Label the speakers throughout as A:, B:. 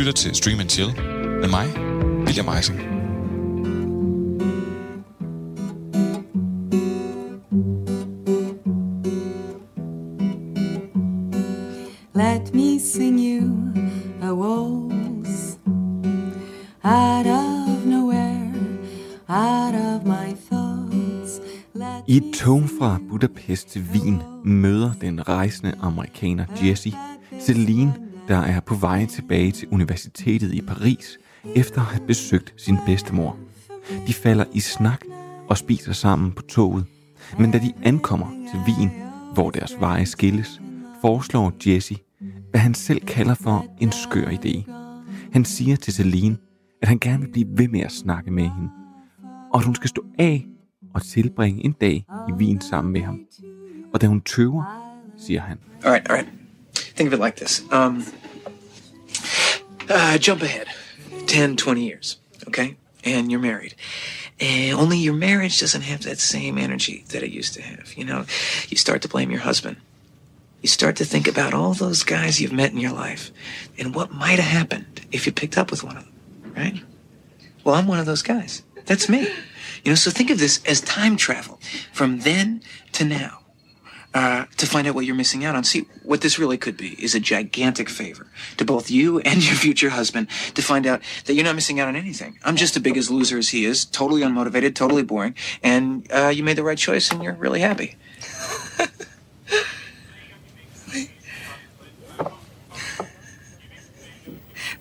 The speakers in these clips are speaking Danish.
A: lytter til Stream and Chill med mig, William Eising.
B: Let me sing you a waltz out of nowhere, out of my thoughts. Let
C: I et tog fra Budapest til Wien møder den rejsende amerikaner Jesse Celine, der er på vej tilbage til universitetet i Paris, efter at have besøgt sin bedstemor. De falder i snak og spiser sammen på toget. Men da de ankommer til Wien, hvor deres veje skilles, foreslår Jesse, hvad han selv kalder for en skør idé. Han siger til Celine, at han gerne vil blive ved med at snakke med hende, og at hun skal stå af og tilbringe en dag i Wien sammen med ham. Og da hun tøver, siger han,
D: All right, all right. Think of it like this. Um, uh, jump ahead 10, 20 years, okay? And you're married. And only your marriage doesn't have that same energy that it used to have. You know, you start to blame your husband. You start to think about all those guys you've met in your life and what might have happened if you picked up with one of them, right? Well, I'm one of those guys. That's me. You know, so think of this as time travel from then to now uh, to find out what you're missing out on. See, what this really could be is a gigantic favor to both you and your future husband to find out that you're not missing out on anything. I'm just as big as loser as he is, totally unmotivated, totally boring, and uh, you made the right choice and you're really happy.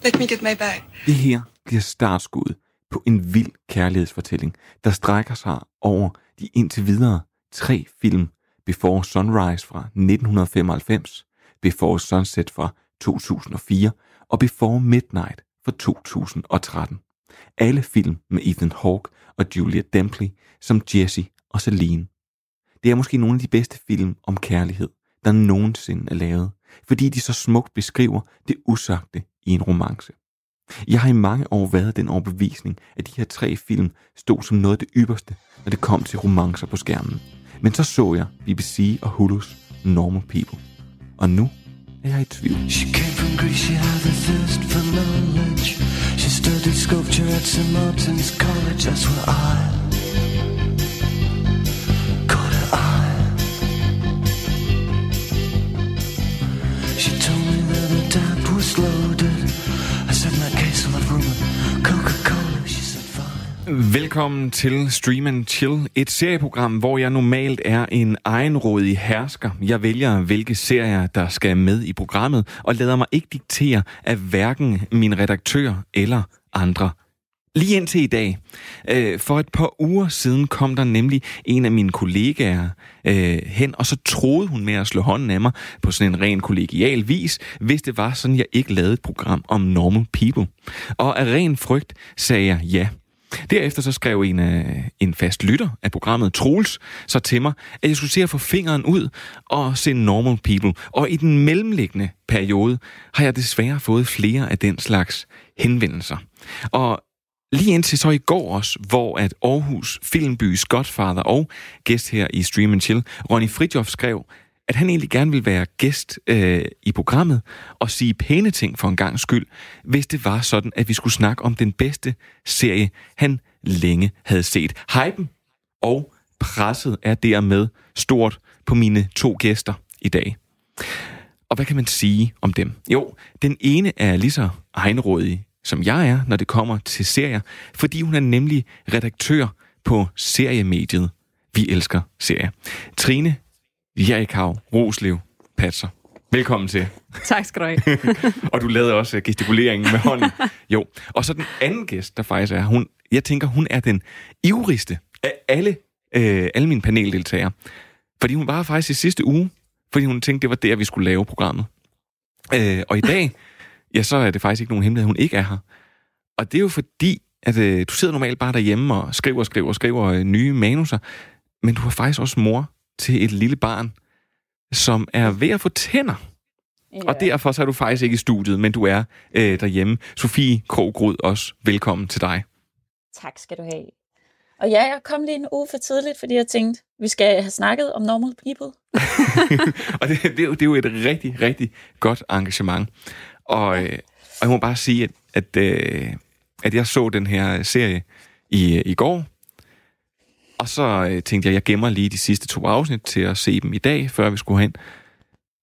E: Let me get my bag.
C: Det her bliver startskuddet på en vild kærlighedsfortælling, der strækker sig over de indtil videre tre film Before Sunrise fra 1995, Before Sunset fra 2004 og Before Midnight fra 2013. Alle film med Ethan Hawke og Julia Dempsey som Jesse og Celine. Det er måske nogle af de bedste film om kærlighed, der nogensinde er lavet, fordi de så smukt beskriver det usagte i en romance. Jeg har i mange år været den overbevisning, at de her tre film stod som noget af det ypperste, når det kom til romancer på skærmen. Men så så jeg BBC og Hulus Normal People. Og nu er jeg i tvivl.
F: She came from Greece, she had a thirst for knowledge. She studied sculpture at St. Martin's College, that's where I
C: Velkommen til Stream and Chill, et serieprogram, hvor jeg normalt er en egenrådig hersker. Jeg vælger, hvilke serier, der skal med i programmet, og lader mig ikke diktere af hverken min redaktør eller andre. Lige indtil i dag. Øh, for et par uger siden kom der nemlig en af mine kollegaer øh, hen, og så troede hun med at slå hånden af mig på sådan en ren kollegial vis, hvis det var sådan, jeg ikke lavede et program om normal people. Og af ren frygt sagde jeg ja. Derefter så skrev en, øh, en fast lytter af programmet, Troels, så til mig, at jeg skulle se at få fingeren ud og se Normal People. Og i den mellemliggende periode har jeg desværre fået flere af den slags henvendelser. Og Lige indtil så i går også, hvor at Aarhus Filmbys Godfather og gæst her i Stream and Chill, Ronny Fridjof skrev, at han egentlig gerne ville være gæst øh, i programmet og sige pæne ting for en gang skyld, hvis det var sådan, at vi skulle snakke om den bedste serie, han længe havde set. Hypen og presset er dermed stort på mine to gæster i dag. Og hvad kan man sige om dem? Jo, den ene er lige så egenrådig, som jeg er, når det kommer til serier, fordi hun er nemlig redaktør på seriemediet Vi Elsker Serier. Trine Jerikav Roslev Patser. Velkommen til.
G: Tak skal du have.
C: og du lavede også gestikuleringen med hånden. Jo. Og så den anden gæst, der faktisk er, hun, jeg tænker, hun er den ivrigste af alle, øh, alle mine paneldeltagere. Fordi hun var faktisk i sidste uge, fordi hun tænkte, det var der, vi skulle lave programmet. Øh, og i dag, ja, så er det faktisk ikke nogen hemmelighed, hun ikke er her. Og det er jo fordi, at øh, du sidder normalt bare derhjemme og skriver og skriver og skriver øh, nye manuser, men du er faktisk også mor til et lille barn, som er ved at få tænder. Ja. Og derfor så er du faktisk ikke i studiet, men du er øh, derhjemme. Sofie Krogrud, også velkommen til dig.
G: Tak skal du have. Og ja, jeg kom lige en uge for tidligt, fordi jeg tænkte, vi skal have snakket om normal people.
C: og det, det, er jo, det er jo et rigtig, rigtig godt engagement. Og, øh, Og jeg må bare sige, at, at, øh, at jeg så den her serie i, i går, og så øh, tænkte jeg, jeg gemmer lige de sidste to afsnit til at se dem i dag, før vi skulle hen.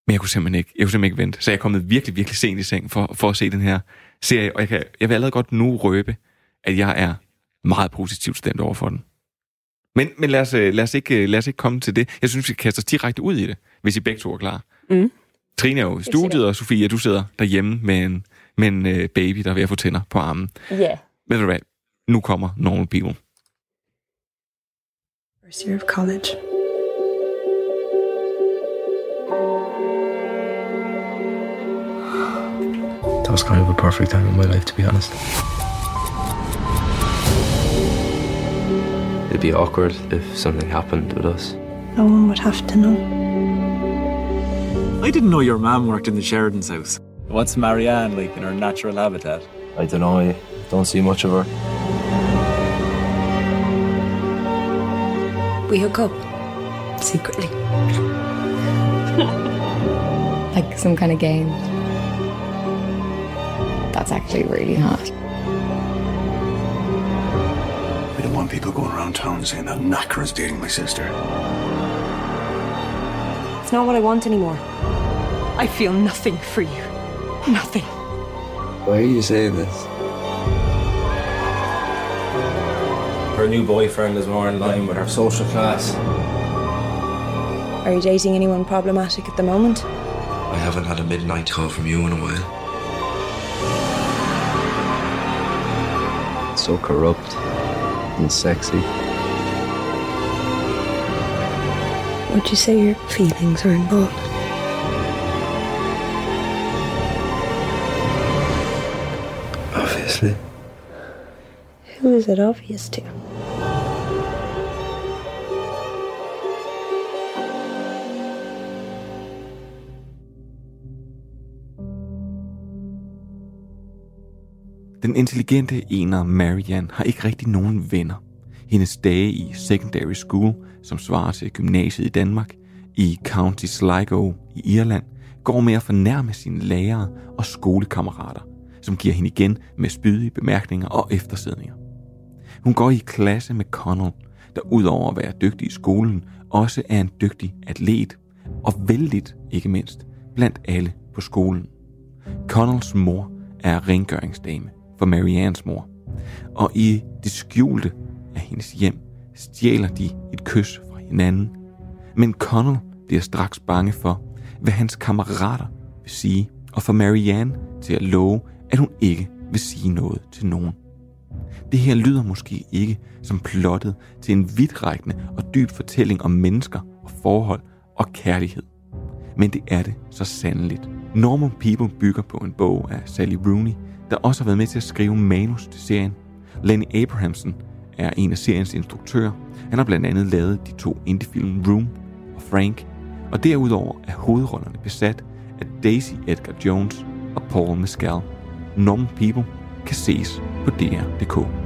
C: Men jeg kunne simpelthen ikke, jeg kunne simpelthen ikke vente. Så jeg er kommet virkelig, virkelig sent i seng for, for at se den her serie. Og jeg, kan, jeg vil allerede godt nu røbe, at jeg er meget positivt stemt over for den. Men, men lad, os, øh, lad, os ikke, øh, lad os ikke komme til det. Jeg synes, vi kan kaste os direkte ud i det, hvis I begge to er klar.
H: Mm.
C: Trine er jo i studiet, og Sofia, du sidder derhjemme med en, med en øh, baby, der er ved at få tænder på armen.
G: Ja.
C: Ved du hvad? Nu kommer Normal People.
E: First year of college.
F: That was kind of a perfect time in my life, to be honest. It'd be awkward if something happened with us.
E: No one would have to know.
I: I didn't know your mom worked in the Sheridan's house. What's Marianne like in her natural habitat?
F: I don't know, I don't see much of her.
E: We hook up. Secretly.
J: like some kind of game. That's actually really hot.
K: I don't want people going around town saying that knacker is dating my sister.
E: It's not what I want anymore. I feel nothing for you. Nothing.
F: Why are you saying this? Her new boyfriend is more in line with her social class.
E: Are you dating anyone problematic at the moment?
F: I haven't had a midnight call from you in a while. So corrupt and sexy.
E: Would you say your feelings are involved?
F: Obviously.
E: Who is it obvious to?
C: Den intelligente ener Marianne har ikke rigtig nogen venner. Hendes dage i secondary school, som svarer til gymnasiet i Danmark, i County Sligo i Irland, går med at fornærme sine lærere og skolekammerater, som giver hende igen med spydige bemærkninger og eftersidninger. Hun går i klasse med Connell, der udover at være dygtig i skolen, også er en dygtig atlet, og vældigt, ikke mindst, blandt alle på skolen. Connells mor er rengøringsdame for Mariannes mor, og i det skjulte af hendes hjem stjæler de et kys fra hinanden. Men Connell bliver straks bange for, hvad hans kammerater vil sige, og får Marianne til at love, at hun ikke vil sige noget til nogen. Det her lyder måske ikke som plottet til en vidtrækkende og dyb fortælling om mennesker og forhold og kærlighed. Men det er det så sandeligt. Normal People bygger på en bog af Sally Rooney, der også har været med til at skrive manus til serien. Lenny Abrahamsen er en af seriens instruktører. Han har blandt andet lavet de to indiefilm Room og Frank, og derudover er hovedrollerne besat af Daisy Edgar Jones og Paul Mescal. Normal People kan ses på DR.dk.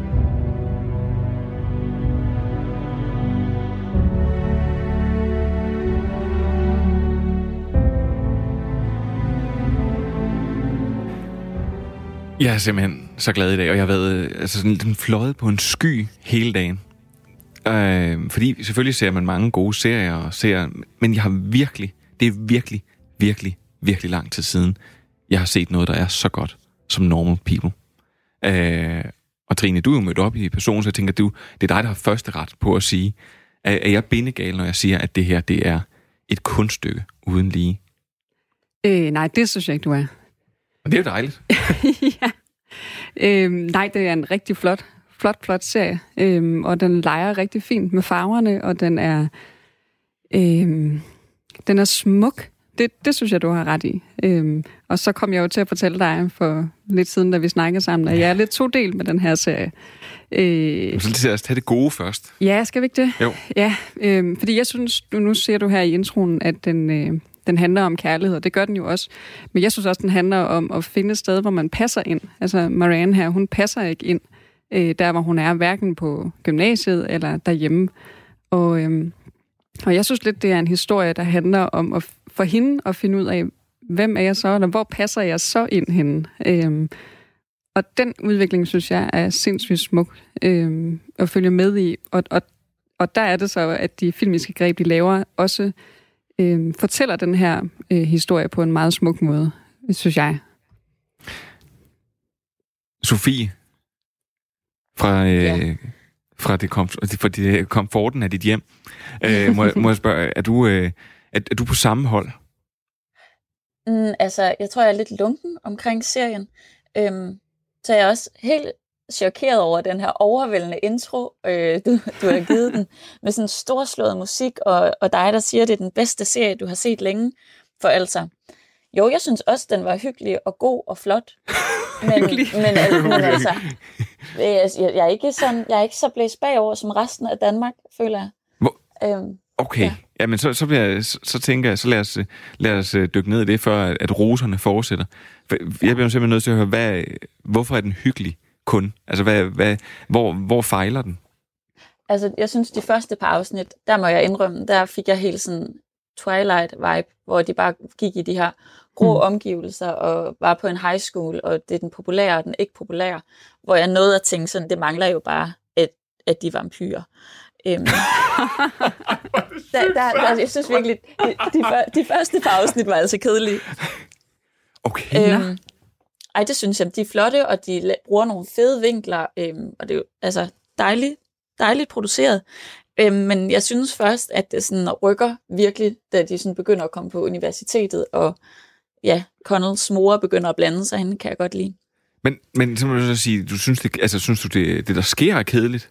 C: Jeg er simpelthen så glad i dag, og jeg har været øh, altså sådan, den fløjet på en sky hele dagen. Øh, fordi selvfølgelig ser man mange gode serier og serier, men jeg har virkelig, det er virkelig, virkelig, virkelig lang tid siden, jeg har set noget, der er så godt som Normal People. Øh, og Trine, du er jo mødt op i person, så jeg tænker, du, det er dig, der har første ret på at sige, er, er jeg bindegal, når jeg siger, at det her, det er et kunststykke uden lige?
H: Øh, nej, det synes jeg ikke, du er.
C: Det er jo dejligt.
H: ja. Øhm, nej, det er en rigtig flot, flot, flot serie. Øhm, og den leger rigtig fint med farverne, og den er, øhm, den er smuk. Det, det synes jeg, du har ret i. Øhm, og så kom jeg jo til at fortælle dig for lidt siden, da vi snakkede sammen, at jeg er lidt to del med den her serie. Øh,
C: Så lad os tage det gode først.
H: ja, skal vi ikke det?
C: Jo.
H: Ja, øhm, fordi jeg synes, du, nu ser du her i introen, at den, øh, den handler om kærlighed, og det gør den jo også. Men jeg synes også, den handler om at finde et sted, hvor man passer ind. Altså Marianne her, hun passer ikke ind øh, der, hvor hun er, hverken på gymnasiet eller derhjemme. Og, øh, og jeg synes lidt, det er en historie, der handler om at, for hende at finde ud af, hvem er jeg så, eller hvor passer jeg så ind henne? Øh, og den udvikling, synes jeg, er sindssygt smuk øh, at følge med i. Og, og, og der er det så, at de filmiske greb, de laver, også øhm, fortæller den her øh, historie på en meget smuk måde, synes jeg.
C: Sofie, fra, øh, ja. fra, det kom, fra det komforten af dit hjem, øh, må, må jeg spørge, er du, øh, er, er du på samme hold?
G: Mm, altså, jeg tror, jeg er lidt lunken omkring serien. Øhm, så jeg er også helt chokeret over den her overvældende intro, øh, du, du har givet den, med sådan storslået musik, og, og dig, der siger, at det er den bedste serie, du har set længe. For altså, jo, jeg synes også, den var hyggelig og god og flot. Men, men, men, men altså, jeg, jeg, er ikke sådan, jeg er ikke så blæst bagover som resten af Danmark, føler jeg.
C: Hvor? Øhm, okay, ja. Jamen, så, så, jeg, så, tænker jeg, så lad os, lad os øh, dykke ned i det, før at roserne fortsætter. For jeg bliver simpelthen nødt til at høre, hvad, hvorfor er den hyggelig kun? Altså, hvad, hvad, hvor, hvor fejler den?
G: Altså, jeg synes, de første par afsnit, der må jeg indrømme, der fik jeg helt sådan Twilight-vibe, hvor de bare gik i de her grå mm. omgivelser og var på en high school, og det er den populære og den ikke populære, hvor jeg nåede at tænke sådan, det mangler jo bare, at, at de er vampyrer. Øhm, der, der, der, jeg synes virkelig, de, de, de første par afsnit var altså kedelige.
C: Okay. Øhm,
G: ej, det synes jeg, de er flotte, og de bruger nogle fede vinkler, øhm, og det er jo altså dejligt, dejligt produceret. Øhm, men jeg synes først, at det sådan rykker virkelig, da de sådan begynder at komme på universitetet, og ja, Connells mor begynder at blande sig hende, kan jeg godt lide.
C: Men, men så må du så sige, du synes, det, altså, synes du, det, det der sker er kedeligt?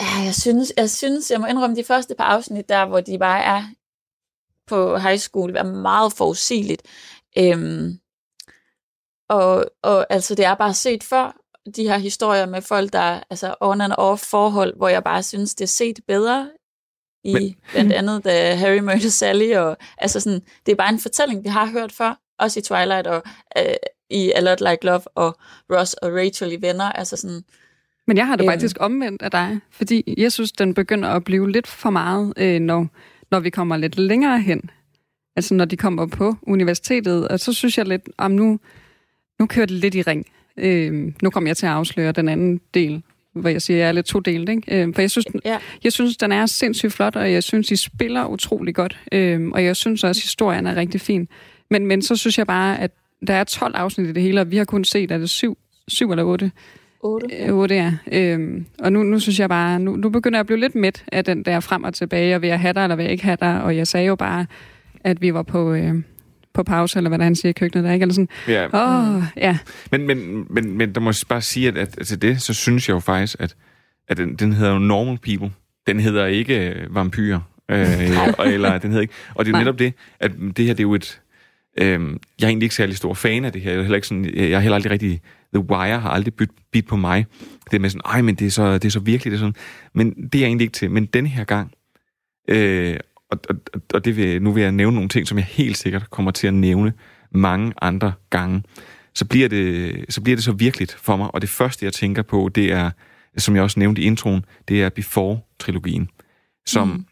G: Ja, jeg synes, jeg synes, jeg må indrømme de første par afsnit der, hvor de bare er på high school, er meget forudsigeligt. Øhm, og, og altså, det er bare set før, de her historier med folk, der altså on and off forhold, hvor jeg bare synes, det er set bedre i Men... blandt andet da Harry mødte Sally, og altså sådan, det er bare en fortælling, vi har hørt før, også i Twilight og øh, i A Lot Like Love og Ross og Rachel i Venner, altså sådan,
H: men jeg har det øhm. faktisk omvendt af dig, fordi jeg synes, den begynder at blive lidt for meget, øh, når, når vi kommer lidt længere hen. Altså når de kommer på universitetet, og så synes jeg lidt, om nu, nu kører det lidt i ring. Øh, nu kommer jeg til at afsløre den anden del, hvor jeg siger, at jeg er lidt to delt. Ikke? Øh, for jeg synes, ja. jeg synes, den er sindssygt flot, og jeg synes, de spiller utrolig godt. Øh, og jeg synes også, at historien er rigtig fin. Men, men så synes jeg bare, at der er 12 afsnit i det hele, og vi har kun set, at det er syv, syv eller otte.
G: 8.
H: Ja. 8, ja. Øhm, og nu, nu synes jeg bare, nu, nu begynder jeg at blive lidt midt af den der frem og tilbage, og vil jeg have dig, eller vil jeg ikke have dig? Og jeg sagde jo bare, at vi var på, øh, på pause, eller hvad der han siger i køkkenet der, ikke? Eller sådan, ja. Åh, ja.
C: Men, men, men, men der må jeg bare sige, at, at til det, så synes jeg jo faktisk, at, at den, den hedder jo Normal People. Den hedder ikke øh, vampyrer. Øh, eller den hedder ikke. Og det er netop det, at det her, det er jo et... Øh, jeg er egentlig ikke særlig stor fan af det her. Jeg er heller, ikke sådan, jeg er heller aldrig rigtig The Wire har aldrig byt, bit på mig. Det er med sådan, ej, men det er så, det er så virkelig, det er sådan. Men det er jeg egentlig ikke til. Men den her gang, øh, og, og, og det vil, nu vil jeg nævne nogle ting, som jeg helt sikkert kommer til at nævne mange andre gange, så bliver det så, bliver det så virkeligt for mig. Og det første, jeg tænker på, det er, som jeg også nævnte i introen, det er Before-trilogien, som, mm.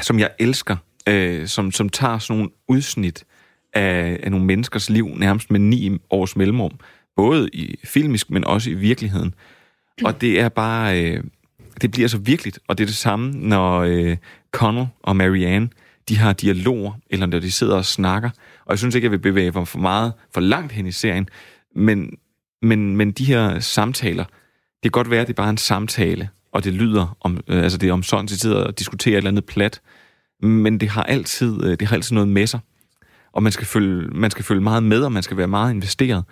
C: som jeg elsker, øh, som, som tager sådan nogle udsnit af, af nogle menneskers liv, nærmest med ni års mellemrum, både i filmisk, men også i virkeligheden. Og det er bare, øh, det bliver så virkeligt, og det er det samme, når øh, Connell og Marianne, de har dialoger, eller når de sidder og snakker. Og jeg synes ikke, jeg vil bevæge mig for meget, for langt hen i serien, men, men, men de her samtaler, det kan godt være, at det er bare en samtale, og det lyder om, øh, altså det er om sådan, de sidder og diskuterer et eller andet plat, men det har altid, øh, det har altid noget med sig. Og man skal, følge, man skal følge meget med, og man skal være meget investeret.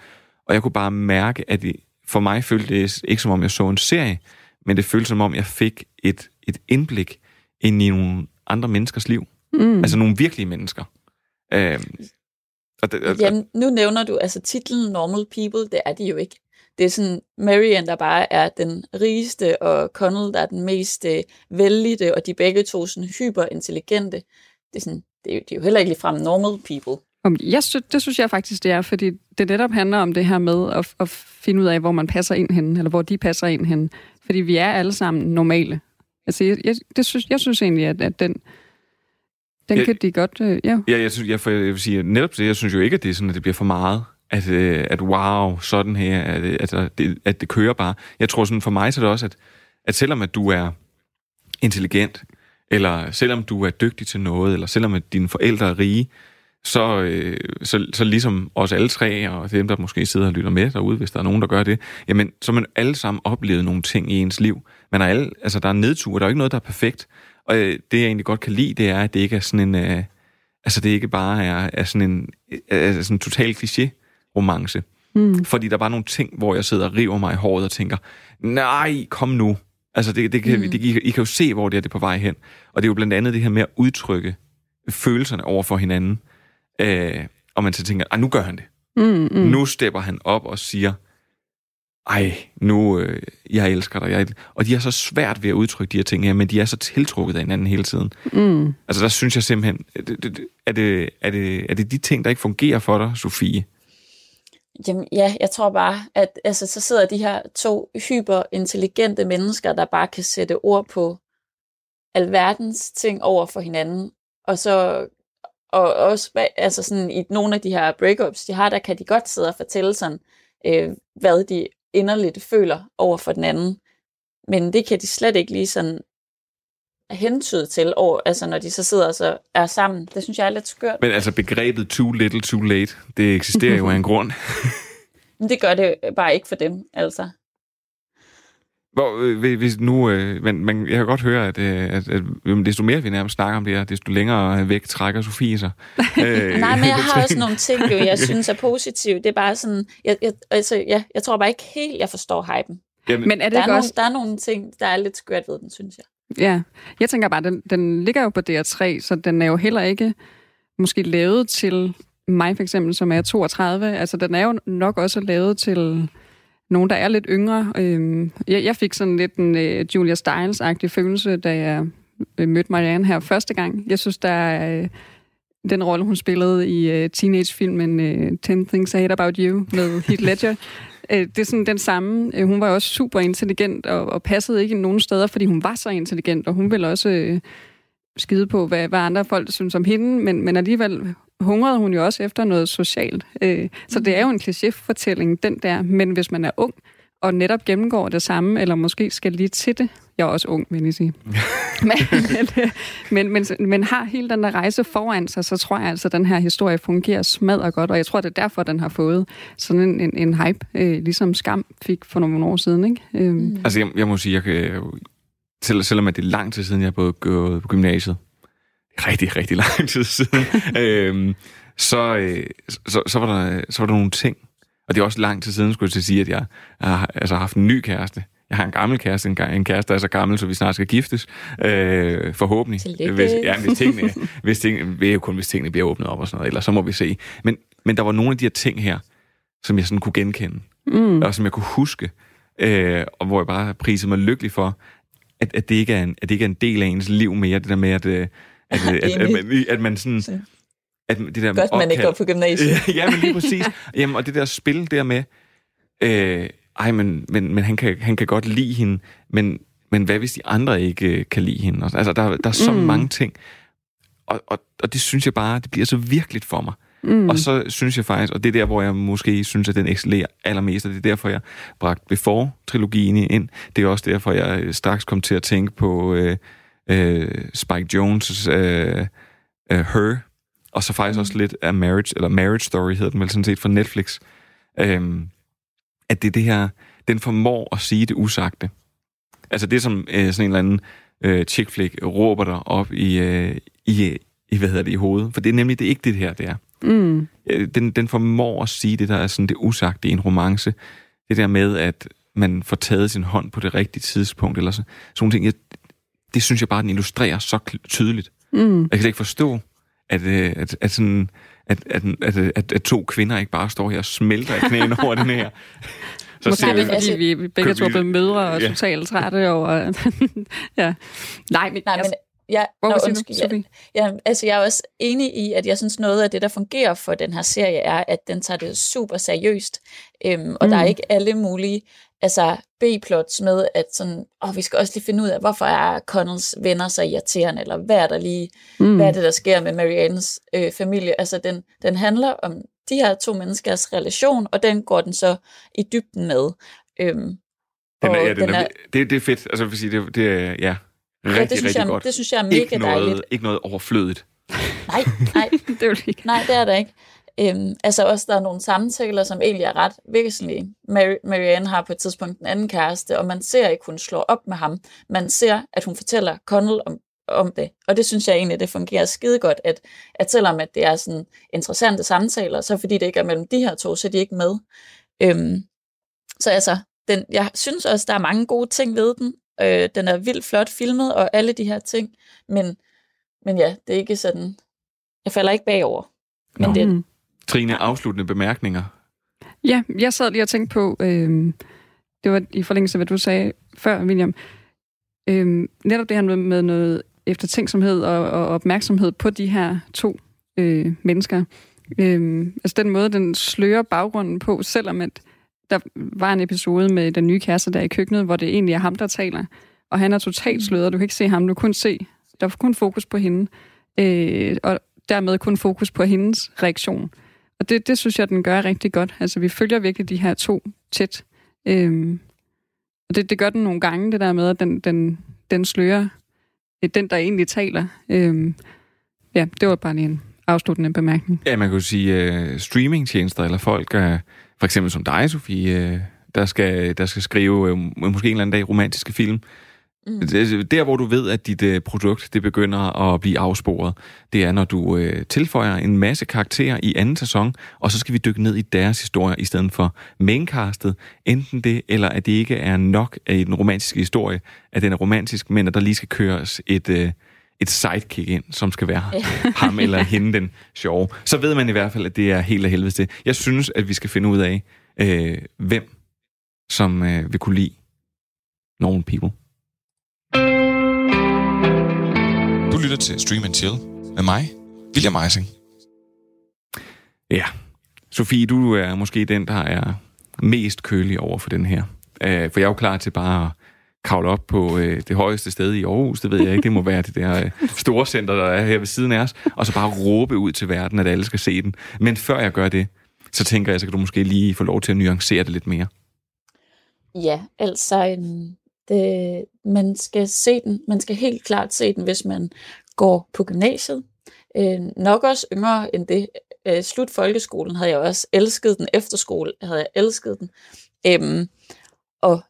C: Og jeg kunne bare mærke, at det, for mig følte det ikke som om, jeg så en serie, men det føltes som om, jeg fik et, et indblik ind i nogle andre menneskers liv. Mm. Altså nogle virkelige mennesker. Øhm,
G: og det, og, Jamen, nu nævner du altså titlen Normal People, det er de jo ikke. Det er sådan Marian, der bare er den rigeste, og Connell, der er den mest øh, vældige, og de begge to sådan hyperintelligente. Det er, sådan, det er, det er jo heller ikke ligefrem normal people.
H: Jeg synes, det synes jeg faktisk, det er, fordi det netop handler om det her med at, at finde ud af, hvor man passer ind hen, eller hvor de passer ind hen. Fordi vi er alle sammen normale. Altså, jeg, jeg, det synes, jeg synes egentlig, at, at den, Den
C: Ja.
H: kan de godt, øh, ja.
C: Ja, jeg, synes, jeg, for jeg vil sige, netop det, jeg synes jo ikke, at det er sådan, at det bliver for meget. At, øh, at wow, sådan her, at, at, at, det, at det kører bare. Jeg tror sådan, for mig så er det også, at, at selvom at du er intelligent, eller selvom du er dygtig til noget, eller selvom at dine forældre er rige, så, øh, så, så ligesom os alle tre, og dem, der måske sidder og lytter med derude, hvis der er nogen, der gør det, jamen, så man alle sammen oplevet nogle ting i ens liv. Man har alle, altså, der er nedture, der er ikke noget, der er perfekt. Og øh, det, jeg egentlig godt kan lide, det er, at det ikke er sådan en... Øh, altså, det ikke bare er, er sådan en, er sådan en total kliché-romance.
H: Mm.
C: Fordi der er bare nogle ting, hvor jeg sidder og river mig i håret og tænker, nej, kom nu. Altså, det, det kan, mm. det, I, I kan jo se, hvor det er, det er på vej hen. Og det er jo blandt andet det her med at udtrykke følelserne over for hinanden. Øh, og man så tænker, ah, nu gør han det.
H: Mm, mm.
C: Nu stepper han op og siger, ej, nu, øh, jeg elsker dig. Jeg, og de er så svært ved at udtrykke de her ting her, men de er så tiltrukket af hinanden hele tiden.
H: Mm.
C: Altså der synes jeg simpelthen, er, det, er, det, er det de ting, der ikke fungerer for dig, Sofie?
G: Jamen, ja, jeg tror bare, at altså, så sidder de her to hyperintelligente mennesker, der bare kan sætte ord på alverdens ting over for hinanden. Og så og også, altså sådan i nogle af de her breakups, de har, der kan de godt sidde og fortælle sådan, øh, hvad de inderligt føler over for den anden. Men det kan de slet ikke lige sådan hentyde til, over, altså når de så sidder og så er sammen. Det synes jeg er lidt skørt.
C: Men altså begrebet too little, too late, det eksisterer jo af en grund.
G: Men det gør det bare ikke for dem, altså.
C: Hvor, øh, hvis nu, øh, men, men jeg kan godt høre, at, øh, at, at jamen, desto mere vi nærmest snakker om det her, desto længere væk trækker Sofie sig. øh,
G: Nej, men jeg har også nogle ting, jo, jeg synes er positive. Det er bare sådan, jeg, jeg, altså, ja, jeg tror bare ikke helt, jeg forstår hypen.
C: Jamen,
H: Men er det
G: Der er, nogle,
H: også...
G: der er nogle ting, der er lidt skørt ved den, synes jeg.
H: Ja, jeg tænker bare, den, den ligger jo på DR3, så den er jo heller ikke måske lavet til mig for eksempel, som er 32. Altså, den er jo nok også lavet til nogen, der er lidt yngre. Øh, jeg, jeg fik sådan lidt en øh, Julia Stiles-agtig følelse, da jeg øh, mødte Marianne her første gang. Jeg synes, der er... Øh, den rolle, hun spillede i øh, teenagefilmen øh, 10 Things I Hate About You med Heath Ledger. Øh, det er sådan den samme. Øh, hun var også super intelligent og, og passede ikke nogen steder, fordi hun var så intelligent, og hun ville også øh, skide på, hvad, hvad andre folk synes om hende, men, men alligevel hungrede hun jo også efter noget socialt. Øh, så det er jo en klichéfortælling, den der. Men hvis man er ung, og netop gennemgår det samme, eller måske skal lige til det. Jeg er også ung, vil jeg sige. men, men, men, men, har hele den der rejse foran sig, så tror jeg altså, at den her historie fungerer smadret godt, og jeg tror, det er derfor, den har fået sådan en, en, en hype, øh, ligesom Skam fik for nogle år siden. Ikke? Øhm,
C: Altså, jeg, jeg må sige, jeg kan, jo- selv, selvom at det er lang tid siden, jeg har både gået på gymnasiet, rigtig, rigtig lang tid siden, øhm, så, øh, så, så, var der, så var der nogle ting, og det er også lang tid siden, skulle jeg til at sige, at jeg har altså, haft en ny kæreste. Jeg har en gammel kæreste, en, en kæreste, der er så gammel, så vi snart skal giftes. Øh, forhåbentlig.
G: Tillykke.
C: Hvis, ja, hvis tingene, hvis tingene, det er jo kun, hvis tingene bliver åbnet op og sådan noget, ellers så må vi se. Men, men der var nogle af de her ting her, som jeg sådan kunne genkende,
H: mm,
C: og som jeg kunne huske, øh, og hvor jeg bare prisede mig lykkelig for, at, at, det ikke er en, at det ikke er en del af ens liv mere, det der med, at, øh, at, at, at, at, man, at man sådan... At det der
G: Godt, man ikke går på gymnasiet.
C: ja, men lige præcis. Jamen, og det der spil der med, øh, ej, men, men, men han, kan, han kan godt lide hende, men, men hvad hvis de andre ikke øh, kan lide hende? Altså, der, der er så mm.
H: Mm.
C: mange ting. Og, og, og det synes jeg bare, det bliver så virkeligt for mig.
H: mm,
C: Og så synes jeg faktisk, og det er der, hvor jeg måske synes, at den excellerer allermest, og det er derfor, jeg bragte Before-trilogien ind. Det er også derfor, jeg straks kom til at tænke på øh, øh, Spike Jones' øh, øh, Her, og så faktisk også lidt af Marriage, eller Marriage Story hedder den vel sådan set fra Netflix. Øhm, at det er det her, den formår at sige det usagte. Altså det, som øh, sådan en eller anden øh, chick flick råber dig op i, øh, i, i, hvad hedder det, i hovedet. For det er nemlig det er ikke det her, det er.
H: mm,
C: Øh, den, den formår at sige det, der er sådan det usagte i en romance. Det der med, at man får taget sin hånd på det rigtige tidspunkt, eller så, sådan nogle ting. Jeg, det synes jeg bare, den illustrerer så tydeligt.
H: mm.
C: Jeg kan ikke forstå, at, øh, at, at, sådan, at, at, at, at, at to kvinder ikke bare står her og smelter i knæene over den her. Så
H: Måske
C: ser
H: er det,
C: vi-
H: fordi
G: altså-
H: vi vi begge to er blevet mødre og
C: Ja.
H: totalt trætte over... ja. Nej, men,
G: Nej,
H: altså,
G: men Ja,
H: Hvor
G: nå, undskyld, ja, ja, altså jeg er også enig i, at jeg synes noget af det, der fungerer for den her serie, er, at den tager det super seriøst, øhm, og mm. der er
H: Mm.
G: ikke alle mulige altså B-plots med, at sådan, åh, vi skal også lige finde ud af, hvorfor er Connells venner så irriterende, eller hvad er der lige,
H: Mm.
G: hvad er det, der sker med Mariannes øh, familie. Altså, den, den handler om de her to menneskers relation, og den går den så i dybden med. Øhm,
C: Den er, ja, den er, det, det er fedt. Altså, jeg vil sige, det, det er ja, rigtig,
G: det synes
C: rigtig
G: jeg-
C: godt.
G: det synes jeg er mega
C: ikke noget,
G: dejligt.
C: Ikke noget overflødigt.
G: Nej, nej.
H: det er ikke.
G: Nej, det er der ikke. Øhm, altså også, der er nogle samtaler, som egentlig er ret væsentlige. Mary, Marianne har på et tidspunkt en anden kæreste, og man ser ikke, hun slår op med ham. Man ser, at hun fortæller Connell om, om det. Og det synes jeg egentlig, det fungerer skide godt, at, at selvom at det er sådan interessante samtaler, så fordi det ikke er mellem de her to, så er de ikke med. Øhm, så altså, den, jeg synes også, der er mange gode ting ved den. Øh, den er vildt flot filmet, og alle de her ting. Men, men ja, det er ikke sådan... Jeg falder ikke bagover. Men
C: Nå.
G: det,
H: Mm.
C: Trine, afsluttende bemærkninger.
H: Ja, jeg sad lige og tænkte på, øh, det var i forlængelse af, hvad du sagde før, William, øh, netop det her med, med noget eftertænksomhed og, og opmærksomhed på de her to øh, mennesker. Øh, altså den måde, den slører baggrunden på, selvom at der var en episode med den nye kæreste der i køkkenet, hvor det egentlig er ham, der taler, og han er totalt sløret, du kan ikke se ham, du kan kun se, der er kun fokus på hende, øh, og dermed kun fokus på hendes reaktion. Og det, det synes jeg, den gør rigtig godt. Altså, vi følger virkelig de her to tæt. Øhm, og det, det gør den nogle gange, det der med, at den, den, den slører det er den, der egentlig taler. Øhm, ja, det var bare lige en afsluttende bemærkning.
C: Ja, man jo sige uh, streamingtjenester, eller folk, uh, for eksempel som dig, Sofie, uh, der, skal, der skal skrive uh, måske en eller anden dag romantiske film. Mm. Der, hvor du ved, at dit uh, produkt det begynder at blive afsporet, det er, når du uh, tilføjer en masse karakterer i anden sæson, og så skal vi dykke ned i deres historie i stedet for maincastet. Enten det, eller at det ikke er nok af i den romantiske historie, at den er romantisk, men at der lige skal køres et... Uh, et sidekick ind, som skal være ham eller hende den sjove. Så ved man i hvert fald, at det er helt af helvede til. Jeg synes, at vi skal finde ud af, øh, hvem som øh, vil kunne lide nogle people.
A: Du lytter til Stream and Chill med mig, William Eising.
C: Ja. Sofie, du er måske den, der er mest kølig over for den her. Øh, for jeg er jo klar til bare at kravle op på øh, det højeste sted i Aarhus, det ved jeg ikke, det må være det der øh, store center, der er her ved siden af os, og så bare råbe ud til verden, at alle skal se den. Men før jeg gør det, så tænker jeg, så kan du måske lige få lov til at nuancere det lidt mere.
G: Ja, altså, øhm, det, man skal se den. Man skal helt klart se den, hvis man går på gymnasiet. Øh, nok også yngre end det. Øh, slut folkeskolen havde jeg også elsket den. Efterskole havde jeg elsket den. Øhm, og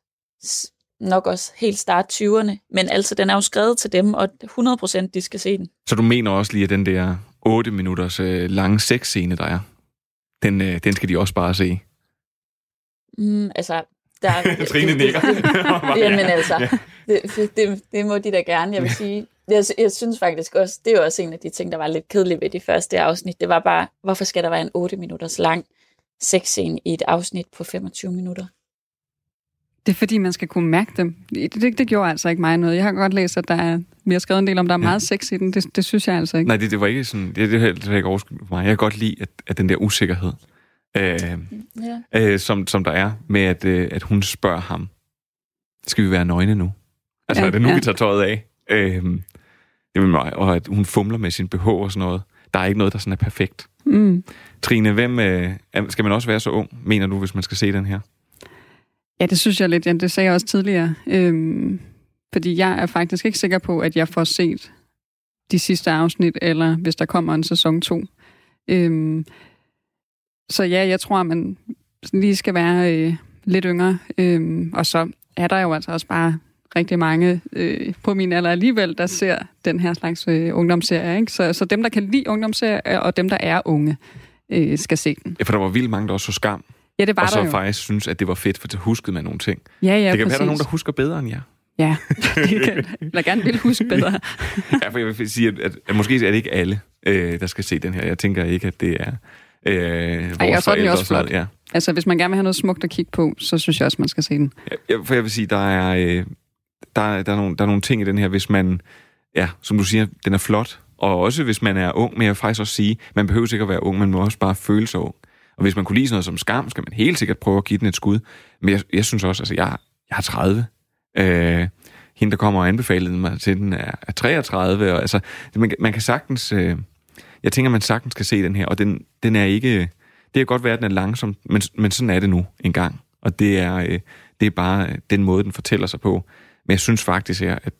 G: nok også helt start 20'erne. Men altså, den er jo skrevet til dem, og 100% de skal se den.
C: Så du mener også lige, at den der 8 minutters øh, lange sexscene, der er, den, øh, den skal de også bare se.
G: Mm, altså, der er...
C: Trine nikker.
G: Jamen altså,
C: Ja.
G: det, det, det må de da gerne. Jeg vil sige, jeg, jeg synes faktisk også, det er jo også en af de ting, der var lidt kedelige ved de første afsnit. Det var bare, hvorfor skal der være en 8 minutters lang sexscene i et afsnit på 25 minutter?
H: Det er fordi, man skal kunne mærke dem. Det, det, det gjorde altså ikke mig noget. Jeg har godt læst, at der er, vi har skrevet en del om, der er meget sex i den. Det, det synes jeg altså ikke.
C: Nej, det, det var ikke sådan, det, det er heller ikke overskud for mig. Jeg kan godt lide, at, at den der usikkerhed, øh,
G: Ja.
C: øh, som, som der er med, at, øh, at hun spørger ham, skal vi være nøgne nu? Altså,
H: Ja,
C: ja, er det nu,
H: ja.
C: ja. vi tager tøjet af? Øh, det med mig, og at hun fumler med sin BH og sådan noget. Der er ikke noget, der sådan er perfekt.
H: Mm.
C: Trine, hvem, øh, skal man også være så ung, mener du, hvis man skal se den her?
H: Ja, det synes jeg lidt. Ja, det sagde jeg også tidligere. Øhm, fordi jeg er faktisk ikke sikker på, at jeg får set de sidste afsnit, eller hvis der kommer en sæson 2. Øhm, så ja, jeg tror, at man lige skal være øh, lidt yngre. Øhm, og så er der jo altså også bare rigtig mange øh, på min alder alligevel, der ser den her slags øh, ungdomsserie. Ikke? Så, så dem, der kan lide ungdomsserier, og dem, der er unge, øh, skal se den.
C: Ja, for der var vildt mange, der også så skam.
H: Ja, det var
C: og så
H: der jo.
C: faktisk synes, at det var fedt, for så huskede man nogle ting.
H: Ja, ja,
C: det kan være,
H: præcis.
C: der er nogen, der husker bedre end jer.
H: Ja, det kan jeg gerne vil huske bedre.
C: ja, for jeg vil sige, at, at, at måske er det ikke alle, øh, der skal se den her. Jeg tænker ikke, at det er øh, vores
H: Ej, så er den
C: forældre
H: også flot.
C: Ja.
H: Altså, hvis man gerne vil have noget smukt at kigge på, så synes jeg også, man skal se den.
C: Ja, for jeg vil sige, der er, øh, der, er, der, er nogle, der er nogle ting i den her, hvis man ja, som du siger, den er flot. Og også hvis man er ung, men jeg vil faktisk også sige, man behøver sikkert at være ung, man må også bare føle sig ung. Og hvis man kunne lide sådan noget som skam, skal man helt sikkert prøve at give den et skud. Men jeg, jeg synes også, altså jeg, jeg har 30. Øh, hende, der kommer og anbefalede mig til den, er, er 33. Og, altså, man, man kan sagtens... Øh, jeg tænker, man sagtens kan se den her, og den, den er ikke... Det kan godt være, at den er langsom, men, men sådan er det nu en gang. Og det er, øh, det er bare den måde, den fortæller sig på. Men jeg synes faktisk, at,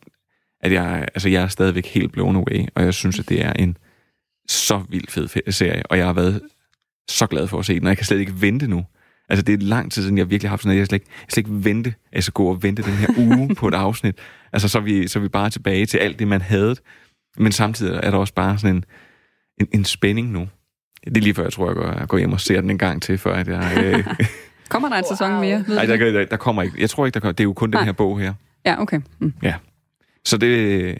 C: at jeg, altså, jeg er stadigvæk helt blown away, og jeg synes, at det er en så vild fed serie, og jeg har været så glad for at se den, og jeg kan slet ikke vente nu. Altså, det er lang tid siden, jeg virkelig har haft sådan noget, jeg slet ikke, jeg slet ikke vente, altså gå og vente den her uge på et afsnit. Altså, så er, vi, så er vi bare tilbage til alt det, man havde. Men samtidig er der også bare sådan en, en, en spænding nu. Det er lige før, jeg tror, jeg går, jeg går hjem og ser den en gang til, før at jeg... Øh...
H: kommer der en wow. sæson mere?
C: Nej, der, der, der kommer ikke. Jeg tror ikke, der kommer. Det er jo kun Nej. den her bog her.
H: Ja, okay. Mm.
C: Ja. Så det...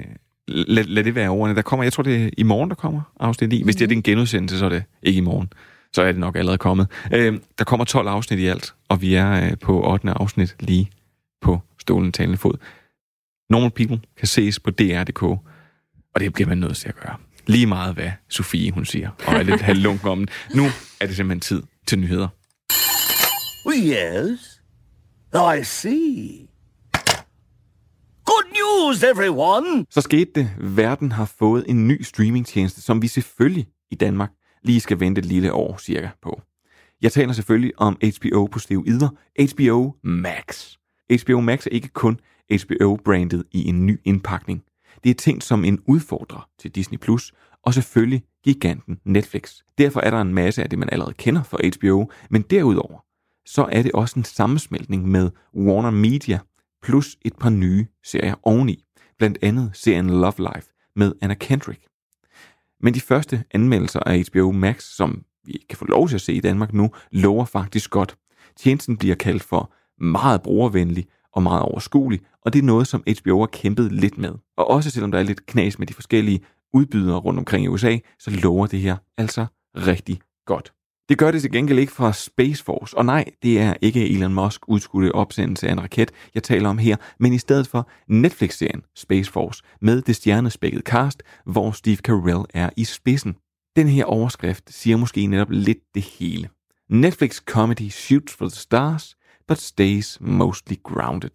C: Lad, lad det være ordene. Der kommer, jeg tror, det er i morgen, der kommer afsnit 9. Hvis det er en genudsendelse, så er det ikke i morgen. Så er det nok allerede kommet. Øh, der kommer 12 afsnit i alt, og vi er øh, på 8. afsnit lige på stolen talende fod. Normal People kan ses på DR.dk, og det bliver man nødt til at gøre. Lige meget, hvad Sofie hun siger, og er lidt halvlunken om den. Nu er det simpelthen tid til nyheder.
L: Yes, I see. Good news, everyone!
C: Så skete det. Verden har fået en ny streamingtjeneste, som vi selvfølgelig i Danmark lige skal vente et lille år cirka på. Jeg taler selvfølgelig om HBO på steroider, HBO Max. HBO Max er ikke kun HBO-brandet i en ny indpakning. Det er tænkt som en udfordrer til Disney+, Plus og selvfølgelig giganten Netflix. Derfor er der en masse af det, man allerede kender fra HBO, men derudover, så er det også en sammensmeltning med Warner Media, plus et par nye serier oveni. Blandt andet serien Love Life med Anna Kendrick. Men de første anmeldelser af HBO Max, som vi kan få lov til at se i Danmark nu, lover faktisk godt. Tjenesten bliver kaldt for meget brugervenlig og meget overskuelig, og det er noget, som HBO har kæmpet lidt med. Og også selvom der er lidt knas med de forskellige udbydere rundt omkring i USA, så lover det her altså rigtig godt. Det gør det til gengæld ikke fra Space Force, og nej, det er ikke Elon Musk udskudte opsendelse af en raket, jeg taler om her, men i stedet for Netflix-serien Space Force med det stjernespækkede cast, hvor Steve Carell er i spidsen. Den her overskrift siger måske netop lidt det hele. Netflix comedy shoots for the stars, but stays mostly grounded.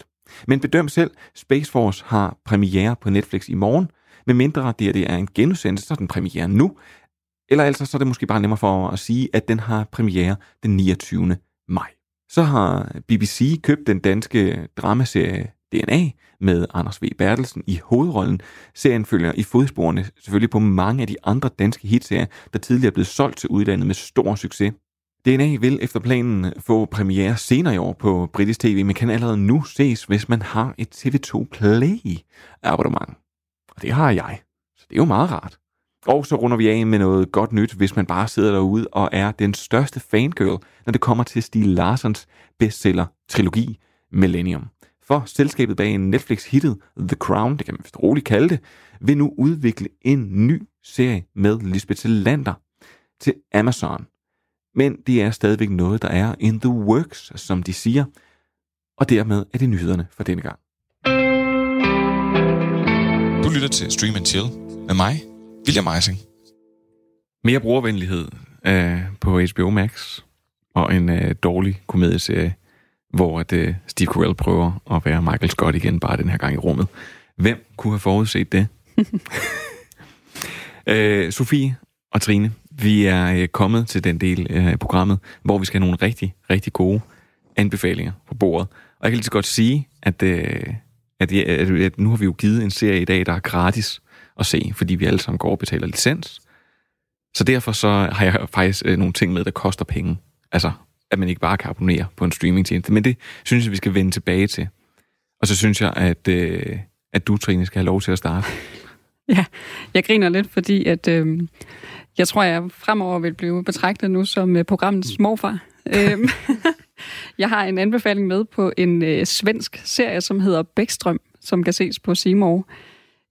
C: Men bedøm selv, Space Force har premiere på Netflix i morgen, med mindre det, det er en genudsendelse, så er den premiere nu, eller altså så er det måske bare nemmere for at sige, at den har premiere den 29. maj. Så har BBC købt den danske dramaserie DNA med Anders V. Bertelsen i hovedrollen. Serien følger i fodsporene selvfølgelig på mange af de andre danske hitserier, der tidligere er blevet solgt til udlandet med stor succes. DNA vil efter planen få premiere senere i år på britisk tv, men kan allerede nu ses, hvis man har et TV2 Play abonnement. Og det har jeg, så det er jo meget rart. Og så runder vi af med noget godt nyt, hvis man bare sidder derude og er den største fangirl, når det kommer til Stig Larsens bestseller-trilogi Millennium. For selskabet bag Netflix-hittet The Crown, det kan man vist roligt kalde det, vil nu udvikle en ny serie med Lisbeth Lander til Amazon. Men det er stadigvæk noget, der er in the works, som de siger. Og dermed er det nyhederne for denne gang.
A: Du lytter til Stream and Chill med mig, William Eising.
C: Mere brugervenlighed øh, på HBO Max og en øh, dårlig komedieserie, hvor at, øh, Steve Carell prøver at være Michael Scott igen, bare den her gang i rummet. Hvem kunne have forudset det? øh, Sofie og Trine, vi er øh, kommet til den del af programmet, hvor vi skal have nogle rigtig, rigtig gode anbefalinger på bordet. Og jeg kan lige så godt sige, at, øh, at, at, at nu har vi jo givet en serie i dag, der er gratis at se, fordi vi alle sammen går og betaler licens. Så derfor så har jeg faktisk øh, nogle ting med, der koster penge. Altså, at man ikke bare kan abonnere på en streamingtjeneste. Men det synes jeg, vi skal vende tilbage til. Og så synes jeg, at, øh, at du, Trine, skal have lov til at starte.
H: Ja, jeg griner lidt, fordi at, øh, jeg tror, jeg fremover vil blive betragtet nu som øh, programmets morfar. Øhm, jeg har en anbefaling med på en øh, svensk serie, som hedder Bækstrøm, som kan ses på Seymour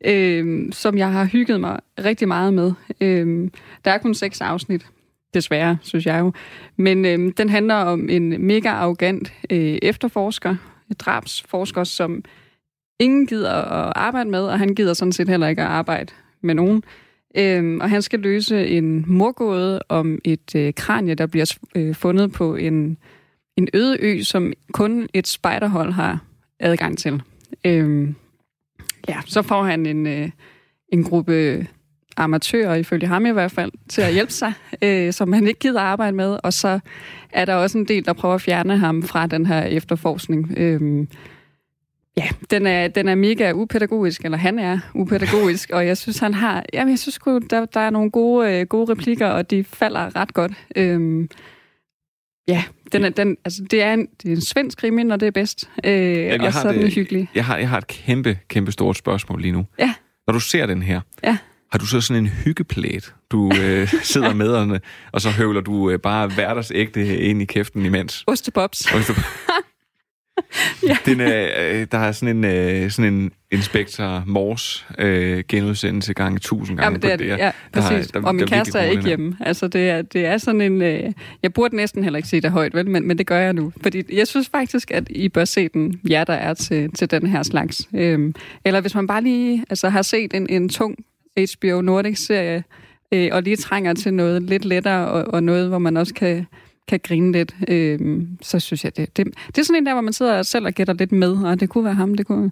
H: øh, som jeg har hygget mig rigtig meget med. Øh, der er kun seks afsnit, desværre, synes jeg jo. Men øh, den handler om en mega arrogant øh, efterforsker, drabsforsker, som ingen gider at arbejde med, og han gider sådan set heller ikke at arbejde med nogen. Øhm, og han skal løse en morgåde om et øh, kranje, der bliver øh, fundet på en, en øde ø, som kun et spejderhold har adgang til. Øhm, ja, så får han en, øh, en gruppe amatører, ifølge ham i hvert fald, til at hjælpe sig, øh, som han ikke gider arbejde med. Og så er der også en del, der prøver at fjerne ham fra den her efterforskning. Øh, ja, den er, den er mega upædagogisk, eller han er upædagogisk, og jeg synes, han har... Jamen, jeg synes der, der er nogle gode, øh, gode replikker, og de falder ret godt. Øh, ja, den er, den, altså, det, er en, det er en svensk krimi, når det er bedst. Øh,
C: jeg
H: og så er den hyggelig.
C: Jeg har, jeg har et kæmpe, kæmpe stort spørgsmål lige nu.
H: Ja.
C: Når du ser den her,
H: Ja.
C: har du så sådan en hyggeplæt, du øh, sidder med, og, og så høvler du øh, bare hverdagsægte ind i kæften imens?
H: Ostepops.
C: Ostepops. ja. Den er, øh, der er sådan en, øh, sådan en Inspector Mors øh, genudsendelse gange tusind gange
H: Jamen, det er
C: på
H: det, ja,
C: Der
H: præcis.
C: der-
H: og min
C: der
H: kæreste er ikke hjemme. Altså, det er, det er sådan en... Øh, jeg burde næsten heller ikke sige det højt, vel? Men, men det gør jeg nu. Fordi jeg synes faktisk, at I bør se den, jer der er til, til den her slags. Øhm, eller hvis man bare lige altså, har set en, en tung HBO Nordic-serie, øh, og lige trænger til noget lidt lettere, og, og noget, hvor man også kan, kan grine lidt, øh, så synes jeg, det, det, det er sådan en der, hvor man sidder selv og gætter lidt med, og det kunne være ham, det kunne...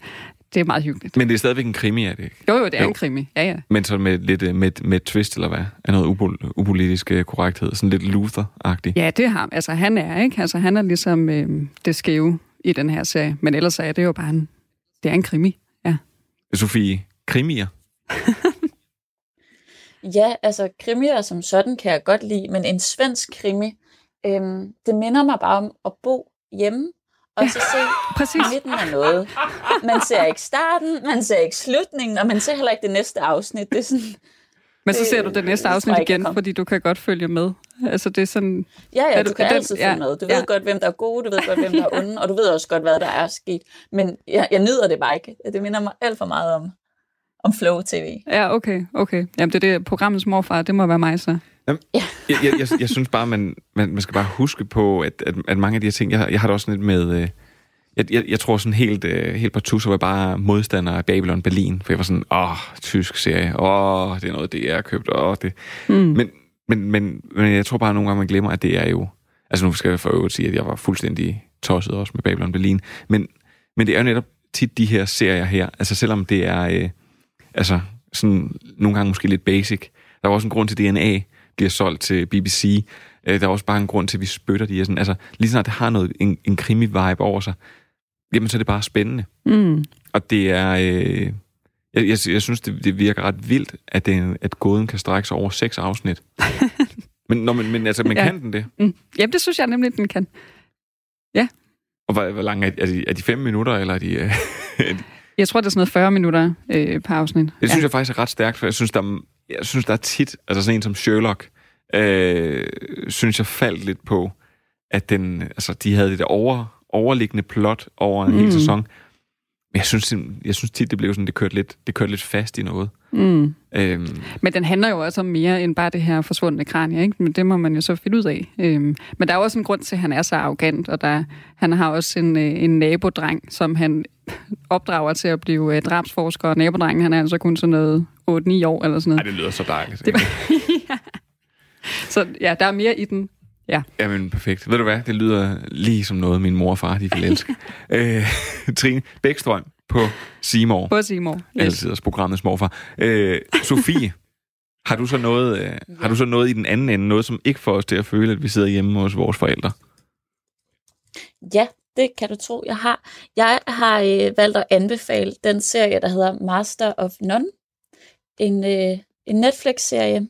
H: Det er meget hyggeligt.
C: Men det er stadigvæk en krimi, er det ikke?
H: Jo, jo, det er
C: Jo.
H: en krimi. Ja, ja.
C: Men så med lidt øh, med, med twist, eller hvad? Er noget upol- upolitisk øh, korrekthed? Sådan lidt Luther-agtig?
H: Ja, det ham. Altså, han er, ikke? Altså, han er ligesom øh, det skæve i den her serie. Men ellers er det jo bare en... Det er en krimi, ja.
C: Sofie, krimier?
G: Ja, altså krimier som sådan kan jeg godt lide, men en svensk krimi, øhm, det minder mig bare om at bo hjemme, og så se
H: Præcis.
G: midten af noget. Man ser ikke starten, man ser ikke slutningen, og man ser heller ikke det næste afsnit. Det er sådan,
H: Men så ser du det næste afsnit igen, fordi du kan godt følge med. Altså, det er sådan...
G: ja, ja,
H: du-
G: du kan
H: den-
G: altid
H: ja,
G: følge med. Du ved
H: ja.
G: godt, hvem der er gode, du ved godt, hvem der er onde, og du ved også godt, hvad der er sket. Men jeg, jeg nyder det bare ikke. Det minder mig alt for meget om, om Flow TV.
H: Ja, okay, okay. Jamen, det er det programmets morfar, det må være mig så.
C: Jamen, jeg, jeg, jeg, jeg synes bare, man, man, man skal bare huske på, at, at, at mange af de her ting, jeg, har- jeg har det også lidt med... Øh, jeg, jeg, jeg tror sådan helt, øh, helt partout, så var jeg bare modstander af Babylon Berlin, for jeg var sådan, åh, tysk serie, åh, det er noget, det er købt, åh, det...
H: Mm.
C: Men, men, men, men jeg tror bare nogle gange, man glemmer, at det er jo... Altså nu skal jeg for øvrigt sige, at jeg var fuldstændig tosset også med Babylon Berlin, men, men det er jo netop tit de her serier her, altså selvom det er... Øh, altså sådan nogle gange måske lidt basic. Der er også en grund til, at DNA bliver solgt til BBC. Øh, Der er også bare en grund til, at vi spytter de her sådan. Altså, lige snart det har noget, en, en krimi-vibe over sig, jamen så er det bare spændende.
H: Mm.
C: Og det er... Øh, jeg, jeg, jeg synes, det, det virker ret vildt, at, det, at gåden kan strække sig over seks afsnit. men, når man, men altså, man
H: Ja.
C: kan den det.
H: Mm. Jamen, det synes jeg nemlig, den kan. Ja.
C: Og hvor, hvor lang er, er, de, er de fem minutter, eller er de... Øh,
H: Jeg tror, det er sådan noget 40 minutter øh, per afsnit.
C: Det synes jeg faktisk er ret stærkt, for jeg synes, der, er- jeg synes, der er tit, altså sådan en som Sherlock, øh, synes jeg faldt lidt på, at den, altså, de havde det der over, overliggende plot over en mm. hel sæson. Men jeg synes, jeg synes tit, det blev sådan, det kørte lidt, det kørte lidt fast i noget.
H: Mm.
C: Øhm,
H: Men den handler jo også om mere end bare det her forsvundne kranie, ikke? Men det må man jo så finde ud af. Øhm, men der er også en grund til, at han er så arrogant, og der, han har også en, øh, en nabodreng, som han opdrager til at blive øh, drabsforsker, og nabodrengen, han er altså kun sådan noget 8-9 år eller sådan
C: ej,
H: noget.
C: det lyder så dejligt.
H: Det ja. Så ja, der er mere i den. Ja.
C: Jamen, perfekt. Ved du hvad? Det lyder lige som noget, min mor og far, de vil elske. øh, Trine Bækstrøm på Seymour.
H: På Seymour.
C: Yes. Altid også programmets morfar. Øh, Sofie, har du, så noget, øh, har du så noget i den anden ende, noget som ikke får os til at føle, at vi sidder hjemme hos vores forældre?
G: Ja, det kan du tro, jeg har. Jeg har øh, valgt at anbefale den serie, der hedder Master of None. En, øh, en Netflix-serie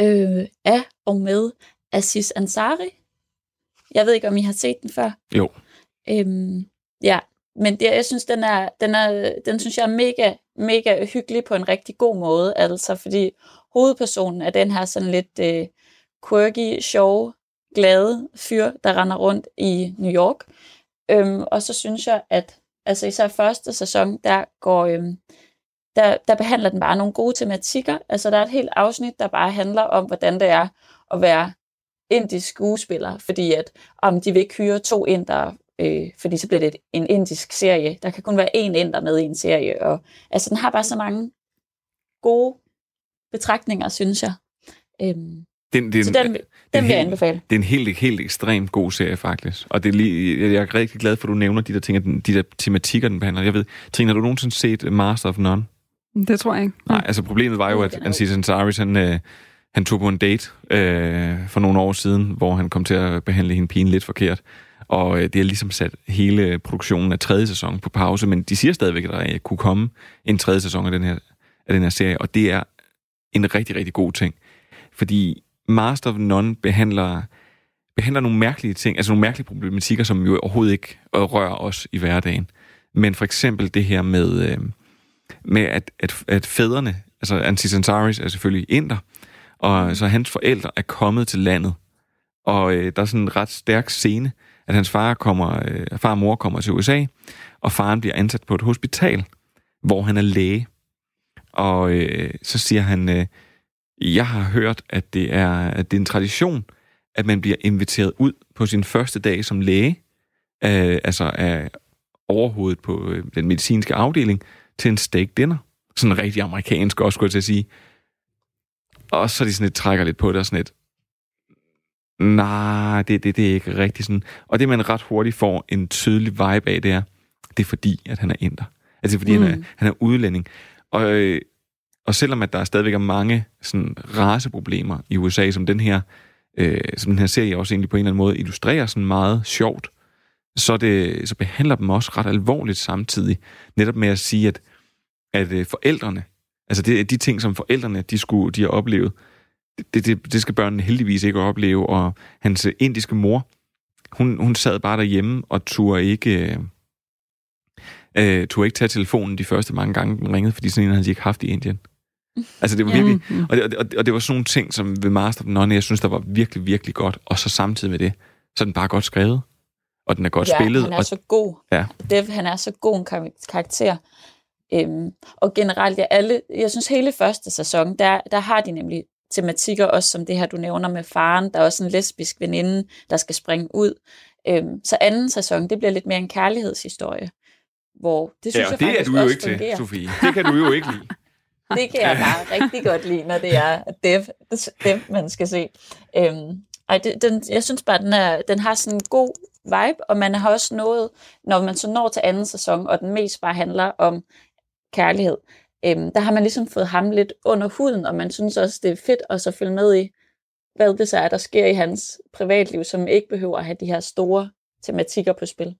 G: øh, af og med Aziz Ansari. Jeg ved ikke, om I har set den før.
C: Jo.
G: Øhm, ja, men det, jeg synes, den er, den er, den synes jeg er mega, mega hyggelig på en rigtig god måde, altså fordi hovedpersonen er den her sådan lidt øh, quirky, sjove, glade fyr, der render rundt i New York. Øhm, og så synes jeg, at altså især første sæson, der går, øhm, der, der behandler den bare nogle gode tematikker. Altså der er et helt afsnit, der bare handler om, hvordan det er at være indisk skuespiller, fordi at om de vil ikke hyre to indere øh, fordi så bliver det en indisk serie. Der kan kun være én inder med i en serie, og altså den har bare så mange gode betragtninger, synes jeg. Øhm,
C: Den, den,
G: så den, den, den vil jeg anbefale.
C: Det er en helt, helt ekstremt god serie, faktisk. Og det er lige, jeg er rigtig glad for, at du nævner de der ting, de der tematikker, den behandler. Jeg ved, Trine, har du nogensinde set Master of None?
H: Det tror jeg ikke.
C: Nej, altså problemet var jo, at Aziz Ansari, han, øh, han tog på en date øh, for nogle år siden, hvor han kom til at behandle hende pigen lidt forkert. Og øh, det har ligesom sat hele produktionen af tredje sæson på pause, men de siger stadigvæk, at der øh, kunne komme en tredje sæson af den her, af den her serie, og det er en rigtig, rigtig god ting. Fordi Master of None behandler, behandler nogle mærkelige ting, altså nogle mærkelige problematikker, som jo overhovedet ikke rører os i hverdagen. Men for eksempel det her med, øh, med at, at, at fædrene, altså Antis Ansaris er selvfølgelig inder, og så hans forældre er kommet til landet. Og øh, der er sådan en ret stærk scene, at hans far, kommer, øh, far og mor kommer til USA, og faren bliver ansat på et hospital, hvor han er læge. Og øh, så siger han, øh, jeg har hørt, at det, er, at det er en tradition, at man bliver inviteret ud på sin første dag som læge, øh, altså af overhovedet på øh, den medicinske afdeling, til en steak dinner. Sådan rigtig amerikansk også, skulle jeg til at sige. Og så de sådan lidt, trækker lidt på det, og sådan lidt, nej, det, det, det er ikke rigtig sådan. Og det, man ret hurtigt får en tydelig vibe af, det er, det er fordi, at han er inder. Altså fordi mm. han, er, han er udlænding. Og, øh, og selvom at der stadigvæk er mange sådan, raceproblemer i USA, som den her, øh, som den her serie også egentlig på en eller anden måde illustrerer sådan meget sjovt, så, det, så behandler dem også ret alvorligt samtidig. Netop med at sige, at, at øh, forældrene, altså det, de ting, som forældrene de skulle, de har oplevet, det, det, det skal børnene heldigvis ikke opleve. Og hans øh, indiske mor, hun, hun sad bare derhjemme og turde ikke... Øh, øh, turde ikke tage telefonen de første mange gange, den ringede, fordi sådan en havde de ikke haft i Indien. Altså det var virkelig,
H: Mm.
C: og det, og, det, og det var sådan nogle ting, som ved Master of None, jeg synes, der var virkelig, virkelig godt, og så samtidig med det, så er den bare godt skrevet, og den er godt
G: ja,
C: spillet.
G: han er
C: og,
G: så god.
C: Ja.
G: Dev, han er så god en kar- karakter. Øhm, og generelt, ja, alle, jeg synes hele første sæson, der, der har de nemlig tematikker, også som det her, du nævner med faren. Der er også en lesbisk veninde, der skal springe ud. Øhm, så anden sæson, det bliver lidt mere en kærlighedshistorie. Hvor det synes
C: ja, og
G: jeg
C: det er
G: faktisk
C: du jo ikke til,
G: fungerer.
C: Sofie. Det kan du jo ikke lide.
G: Det kan jeg bare rigtig godt lide, når det er Dev, Dev man skal se. Øhm, ej, det, den, jeg synes bare, den, er, den har sådan en god vibe, og man har også nået, når man så når til anden sæson, og den mest bare handler om kærlighed, øhm, der har man ligesom fået ham lidt under huden, og man synes også, det er fedt at så følge med i, hvad det så er, der sker i hans privatliv, som ikke behøver at have de her store tematikker på spil.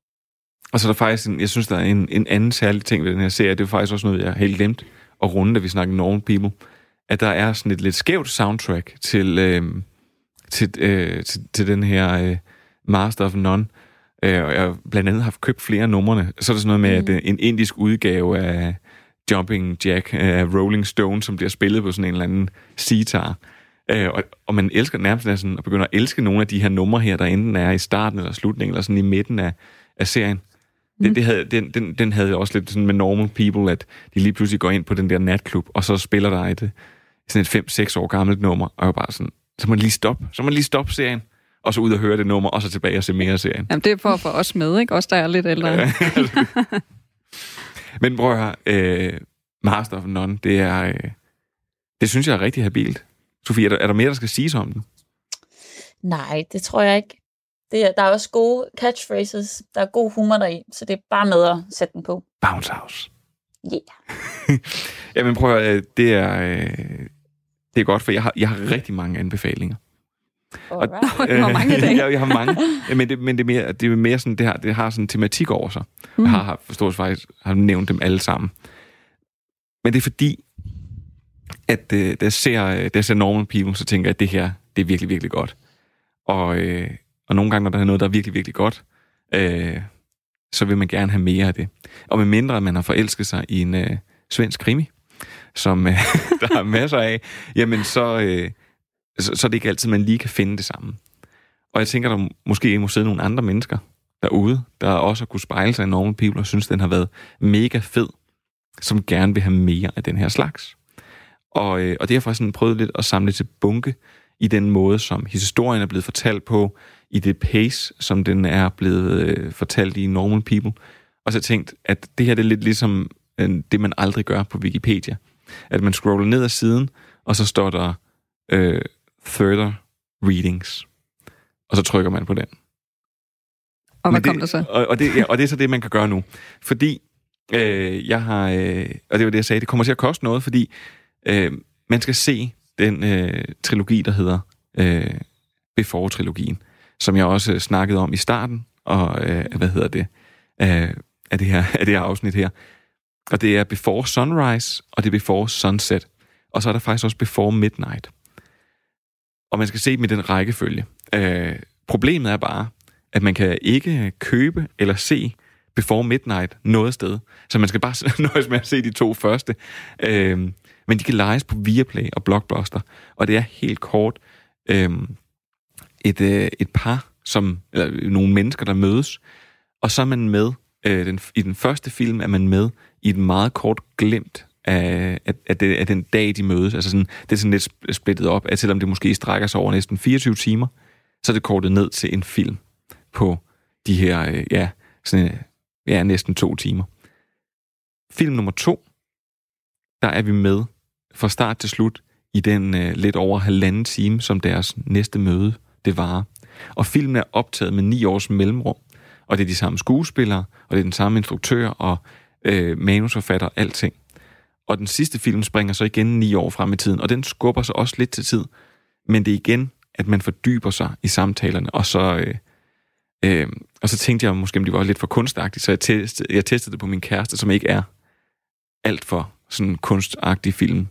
C: Og så er der faktisk, en, jeg synes, der er en, en anden særlig ting ved den her serie, det er faktisk også noget, jeg helt glemt at runde, da vi snakker Normal People, at der er sådan et lidt skævt soundtrack til, øh, til, øh, til, til den her øh, Master of None. Øh, og jeg har blandt andet haft købt flere af numrene. Så er der sådan noget med, mm. at en indisk udgave af Jumping Jack af Rolling Stone, som bliver spillet på sådan en eller anden sitar. Øh, og, og man elsker nærmest sådan, at begynde at elske nogle af de her numre her, der enten er i starten eller slutningen, eller sådan i midten af, af serien. Det, det havde, den, den, den havde også lidt sådan med Normal People, at de lige pludselig går ind på den der natklub, og så spiller der et, sådan et 5-6 år gammelt nummer, og jeg bare sådan, så må man lige stoppe, så må man lige stoppe serien, og så ud og høre det nummer, og så tilbage og se mere af serien.
H: Jamen, det er for at få os med, ikke? Os, der er lidt ældre.
C: Men prøv at høre, øh, Master of None, det er, øh, det synes jeg er rigtig habilt. Sofie, er der, er der mere, der skal siges om den?
G: Nej, det tror jeg ikke. Det er, der er også gode catchphrases, der er god humor deri, så det er bare med at sætte den på.
C: Bounce House.
G: Yeah.
C: Jamen prøv at øh, det er, øh, det er godt, for jeg har, jeg har rigtig mange anbefalinger.
G: Alright.
H: Hvor mange af
C: jeg, jeg har mange, men det, men det er mere, det er mere sådan, det har, det har sådan en tematik over sig. Mm. Jeg har, har forstået faktisk, har nævnt dem alle sammen. Men det er fordi, at øh, da jeg ser, øh, da jeg ser Normal People, så tænker jeg, at det her, det er virkelig, virkelig godt. Og, øh, og nogle gange, når der er noget, der er virkelig, virkelig godt, øh, så vil man gerne have mere af det. Og med mindre, at man har forelsket sig i en øh, svensk krimi, som øh, der er masser af, jamen så, øh, så, så er det ikke altid, man lige kan finde det samme. Og jeg tænker, der måske må sidde nogle andre mennesker derude, der også har kunne spejle sig i Normal People, og synes, den har været mega fed, som gerne vil have mere af den her slags. Og, øh, og det har jeg faktisk sådan prøvet lidt at samle til bunke i den måde, som historien er blevet fortalt på, i det pace, som den er blevet øh, fortalt i Normal People. Og så tænkt, at det her det er lidt ligesom øh, det, man aldrig gør på Wikipedia. At man scroller ned ad siden, og så står der øh, further readings. Og så trykker man på den.
H: Og hvad
C: Men det,
H: kom der så?
C: Og, og, det, ja, og det er så det, man kan gøre nu. Fordi øh, jeg har, øh, og det var det, jeg sagde, det kommer til at koste noget, fordi øh, man skal se den øh, trilogi, der hedder øh, Before-trilogien, som jeg også øh, snakkede om i starten, og øh, hvad hedder det, øh, af, det her, af det her afsnit her. Og det er Before Sunrise, og det er Before Sunset. Og så er der faktisk også Before Midnight. Og man skal se dem i den rækkefølge. Øh, problemet er bare, at man kan ikke købe eller se Before Midnight noget sted. Så man skal bare nøjes med at se de to første. Øh, men de kan lejes på Viaplay og Blockbuster. Og det er helt kort øh, et, øh, et par, som, eller nogle mennesker, der mødes. Og så er man med, øh, den, i den første film er man med i et meget kort glimt af, af, det, af den dag, de mødes. Altså sådan, det er sådan lidt splittet op, at selvom det måske strækker sig over næsten 24 timer, så er det kortet ned til en film på de her, øh, ja, sådan, ja, næsten to timer. Film nummer to, der er vi med fra start til slut i den øh, lidt over halvanden time, som deres næste møde det varer. Og filmen er optaget med ni års mellemrum, og det er de samme skuespillere, og det er den samme instruktør og øh, manusforfatter, alting. Og den sidste film springer så igen ni år frem i tiden, og den skubber sig også lidt til tid. Men det er igen, at man fordyber sig i samtalerne, og så, øh, øh, og så tænkte jeg måske, om det var lidt for kunstagtigt, så jeg testede, jeg testede det på min kæreste, som ikke er alt for sådan kunstagtig film.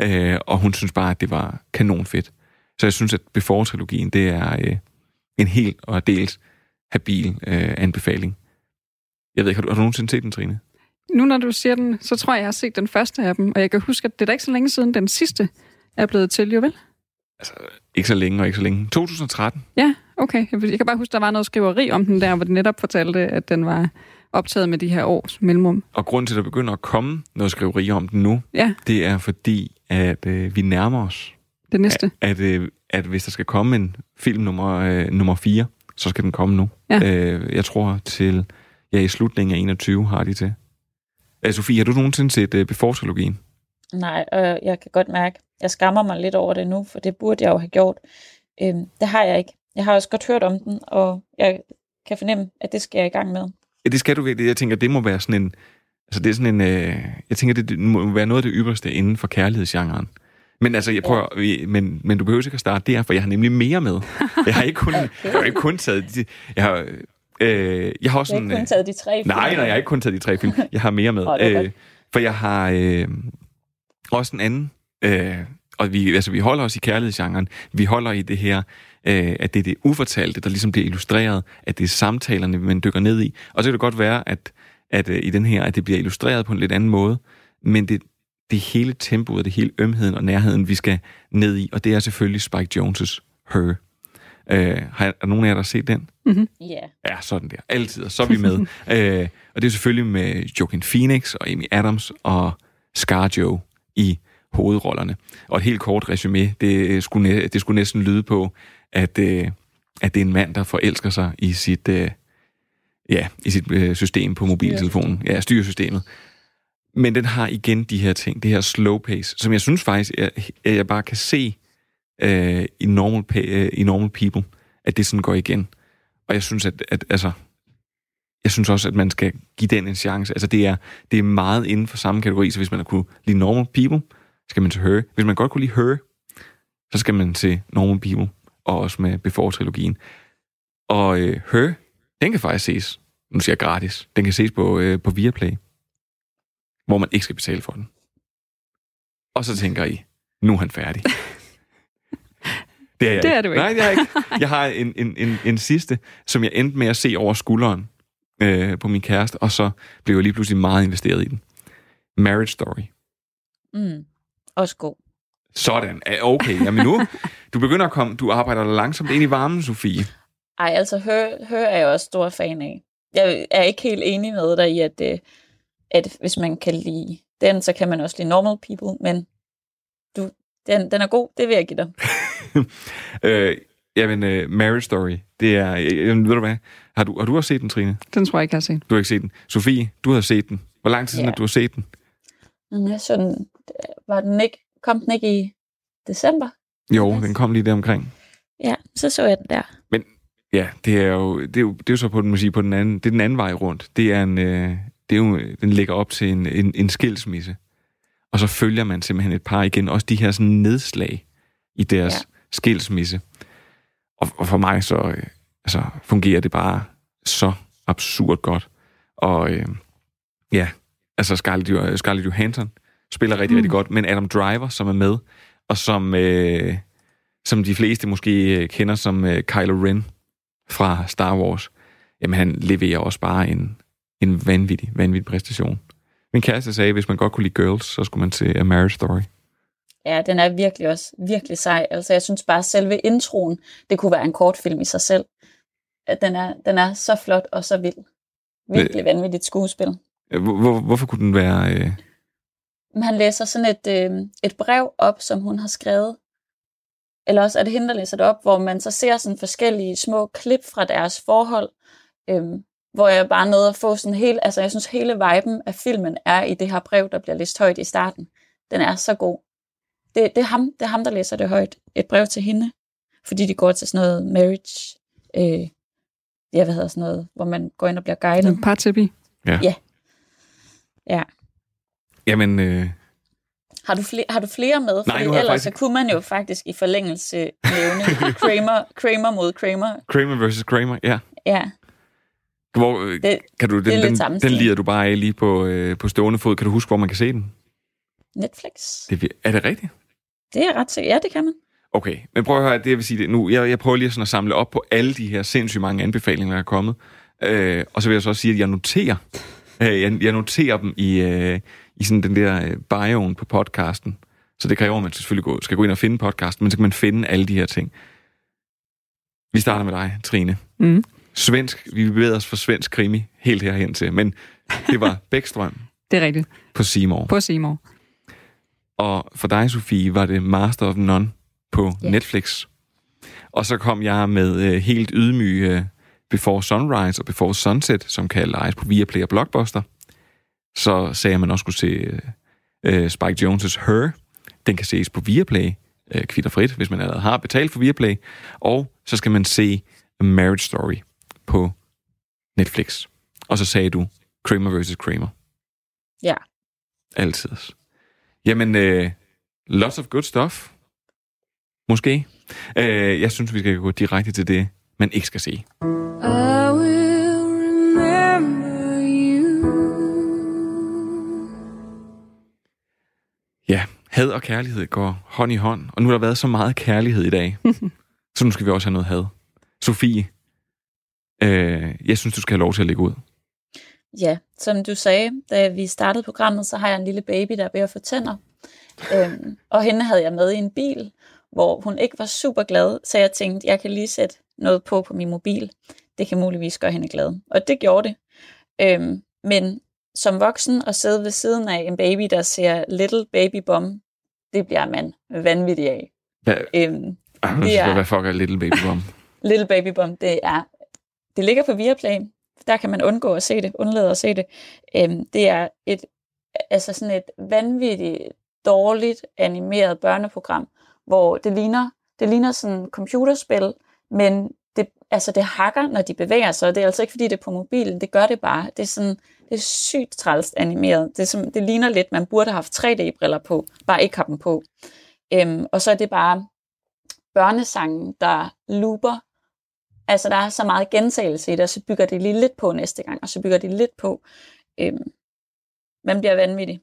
C: Øh, og hun synes bare, at det var kanonfedt. Så jeg synes, at Before-trilogien, det er øh, en helt og dels habil øh, anbefaling. Jeg ved ikke, har du, har du nogensinde set den, Trine?
H: Nu når du siger den, så tror jeg, jeg har set den første af dem, og jeg kan huske, at det er da ikke så længe siden, den sidste er blevet til, jo vel?
C: Ikke så længe og ikke så længe. 2013.
H: Ja, okay. Jeg kan bare huske, der var noget skriveri om den der, hvor det netop fortalte, at den var optaget med de her års mellemrum.
C: Og grunden til, at der begynder at komme noget skriveri om den nu,
H: Ja.
C: det er fordi, at øh, vi nærmer os.
H: Det næste.
C: At, at, øh, at hvis der skal komme en film nummer, øh, nummer 4, så skal den komme nu.
H: Ja.
C: Øh, jeg tror til, ja, i slutningen af 21 har de til. Øh, Sofie, har du nogensinde set øh, Before-trilogien?
G: Nej, og jeg kan godt mærke, jeg skammer mig lidt over det nu, for det burde jeg jo have gjort. Øhm, det har jeg ikke. Jeg har også godt hørt om den, og jeg kan fornemme, at det skal jeg i gang med.
C: Ja, det skal du virkelig. Jeg tænker, det må være sådan en... Altså, det er sådan en... Øh, jeg tænker, det, må være noget af det ypperste inden for kærlighedsgenren. Men altså, jeg prøver, ja. men, men du behøver ikke at starte der, for jeg har nemlig mere med. Jeg har ikke kun, okay. jeg har ikke kun taget... Jeg har, øh, jeg har også
G: Jeg har ikke kun taget de tre film.
C: Nej, nej, jeg har ikke kun taget de tre film. Jeg har mere med.
G: Er godt.
C: for jeg har øh, også en anden... Øh, og vi, altså, vi holder os i kærlighedsgenren. Vi holder i det her, øh, at det er det ufortalte, der ligesom bliver illustreret, at det er samtalerne, man dykker ned i. Og så kan det godt være, at, at øh, i den her, at det bliver illustreret på en lidt anden måde, men det, det hele tempoet, det hele ømheden og nærheden, vi skal ned i, og det er selvfølgelig Spike Jones' Her. Øh, har, er der nogen af jer, der har set den?
H: Mm-hmm.
G: Ja.
C: Ja, sådan der. Altid, og så er vi med. øh, og det er selvfølgelig med Joaquin Phoenix og Amy Adams og ScarJo i hovedrollerne. Og et helt kort resume, det skulle, næ- det skulle næsten lyde på, at, øh, at det er en mand, der forelsker sig i sit, øh, ja, i sit øh, system på mobiltelefonen. Ja, styresystemet. Men den har igen de her ting, det her slow pace, som jeg synes faktisk, at at jeg bare kan se øh, i, normal, øh, i Normal People, at det sådan går igen. Og jeg synes, at, at altså, jeg synes også, at man skal give den en chance. Altså, det er, det er meget inden for samme kategori, så hvis man har kunne lide Normal People, skal man til Her. Hvis man godt kunne lide Her, så skal man til Normal People, og også med Before-trilogien. Og øh, Her, den kan faktisk ses, nu siger jeg gratis, den kan ses på, øh, på Viaplay, hvor man ikke skal betale for den. Og så tænker I, nu er han færdig. Det er jeg
H: Det er du ikke.
C: Nej, det er jeg ikke. Jeg har en, en, en, en sidste, som jeg endte med at se over skulderen øh, på min kæreste, og så blev jeg lige pludselig meget investeret i den. Marriage Story.
G: Mm. Også god.
C: Sådan. Okay, jamen nu, du begynder at komme, du arbejder langsomt ind i varmen, Sofie.
G: Ej, altså, hør, hør er jeg også stor fan af. Jeg er ikke helt enig med dig i, at, øh, at hvis man kan lide den, så kan man også lide Normal People, men du, den, den er god, det vil jeg give dig.
C: øh, Jamen, uh, Marriage Story, det er... Øh, ved du hvad? Har du, har du også set den, Trine?
H: Den tror jeg ikke, jeg har set.
C: Du har ikke set den. Sofie, du har set den. Hvor lang tid siden
G: Ja.
C: har du har set den?
G: Men jeg så den, var den ikke, kom den ikke i december?
C: Jo, den kom lige der omkring.
G: Ja, så så jeg den der.
C: Men ja, det er jo, det er jo, det er jo så på, den, man siger, på den anden, det er den anden vej rundt. Det er en, øh, det er jo, den ligger op til en, en, en skilsmisse. Og så følger man simpelthen et par igen, også de her sådan nedslag i deres ja. Skilsmisse. Og, og for mig så øh, altså, fungerer det bare så absurd godt. Og øh, ja, altså Scarlett, Scarlett Johansson spiller rigtig, mm. rigtig godt, men Adam Driver, som er med, og som, øh, som de fleste måske øh, kender som øh, Kylo Ren fra Star Wars, jamen han leverer også bare en, en vanvittig, vanvittig præstation. Min kæreste sagde, at hvis man godt kunne lide Girls, så skulle man se A Marriage Story.
G: Ja, den er virkelig også virkelig sej. Altså, jeg synes bare, at selve introen, det kunne være en kortfilm i sig selv. At den er, den er så flot og så vild. Virkelig vanvittigt skuespil.
C: Øh, Hvor, hvor, hvorfor kunne den være... Øh,
G: han læser sådan et, øh, et brev op, som hun har skrevet. Eller også er det hende, der læser det op, hvor man så ser sådan forskellige små klip fra deres forhold. Øh, hvor jeg bare nåede at få sådan hele... Altså, jeg synes, hele viben af filmen er i det her brev, der bliver læst højt i starten. Den er så god. Det, det, er, ham, det er ham, der læser det højt. Et brev til hende. Fordi de går til sådan noget marriage... Øh, ja, hvad hedder sådan noget, hvor man går ind og bliver guidet.
H: En parterapi.
C: Ja.
G: Ja. Ja.
C: jamen, øh,
G: Har du, flere, har du flere med?
C: Nej,
G: Fordi ellers
C: faktisk-
G: så kunne man jo faktisk i forlængelse nævne Kramer, Kramer mod Kramer.
C: Kramer vs. Kramer, ja.
G: Ja,
C: Hvor, øh,
G: Det-
C: kan du,
G: det er
C: den,
G: lidt
C: den, den lider du bare af lige på, øh, på stående fod. Kan du huske, hvor man kan se den?
G: Netflix.
C: Det, er er det rigtigt?
G: Det er ret sikkert. Ja, det kan man.
C: Okay, men prøv at høre, det jeg vil sige det nu. Jeg, jeg prøver lige sådan at samle op på alle de her sindssygt mange anbefalinger, der er kommet. Øh, og så vil jeg så også sige, at jeg noterer, øh, jeg, jeg noterer dem i, øh, i sådan den der øh, bioen på podcasten. Så det kræver, at man selvfølgelig gå, skal gå ind og finde podcasten, men så kan man finde alle de her ting. Vi starter med dig, Trine.
H: Mm.
C: Svensk, vi bevæger os fra svensk krimi helt herhen til, men det var Bækstrøm
H: Det er rigtigt.
C: på Seymour.
H: På Seymour.
C: Og for dig, Sofie, var det Master of None på
G: Ja.
C: Netflix. Og så kom jeg med øh, helt ydmyge øh, Before Sunrise og Before Sunset, som kan lejes på Viaplay og Blockbuster. Så sagde jeg, at man også skulle se øh, øh, Spike Jones' Her. Den kan ses på Viaplay, øh, kvitterfrit, hvis man allerede har betalt for Viaplay. Og så skal man se A Marriage Story på Netflix. Og så sagde du Kramer vs. Kramer.
G: Ja.
C: Altid. Jamen, øh, lots of good stuff. Måske. Øh, jeg synes, vi skal gå direkte til det, man ikke skal se.
B: I will remember you.
C: Ja, had og kærlighed går hånd i hånd, og nu har der været så meget kærlighed i dag, så nu skal vi også have noget had. Sofie, øh, jeg synes, du skal have lov til at lægge ud.
G: Ja, som du sagde, da vi startede programmet, så har jeg en lille baby, der er ved at få tænder. Øhm, og hende havde jeg med i en bil, hvor hun ikke var super glad, så jeg tænkte, jeg kan lige sætte noget på på min mobil. Det kan muligvis gøre hende glad. Og det gjorde det. Øhm, men som voksen og sidde ved siden af en baby, der ser Little Baby Bomb, det bliver man vanvittig af.
C: Hvad,
G: Øhm, det er-
C: hvad fuck er Little Baby Bomb?
G: Little Baby Bomb, det er, det ligger på Viaplay. Der kan man undgå at se det, undlade at se det. Øhm, det er et, altså sådan et vanvittigt dårligt animeret børneprogram, hvor det ligner, det ligner sådan et computerspil, men det, altså det hakker, når de bevæger sig, og det er altså ikke, fordi det er på mobilen, det gør det bare. Det er sådan, det er sygt trælst animeret. Det, er som, det ligner lidt, man burde have haft 3D-briller på, bare ikke have dem på. Øhm, og så er det bare børnesangen, der looper. Altså, der er så meget gentagelse i det, og så bygger det lige lidt på næste gang, og så bygger det lidt på. Øhm, man bliver vanvittig.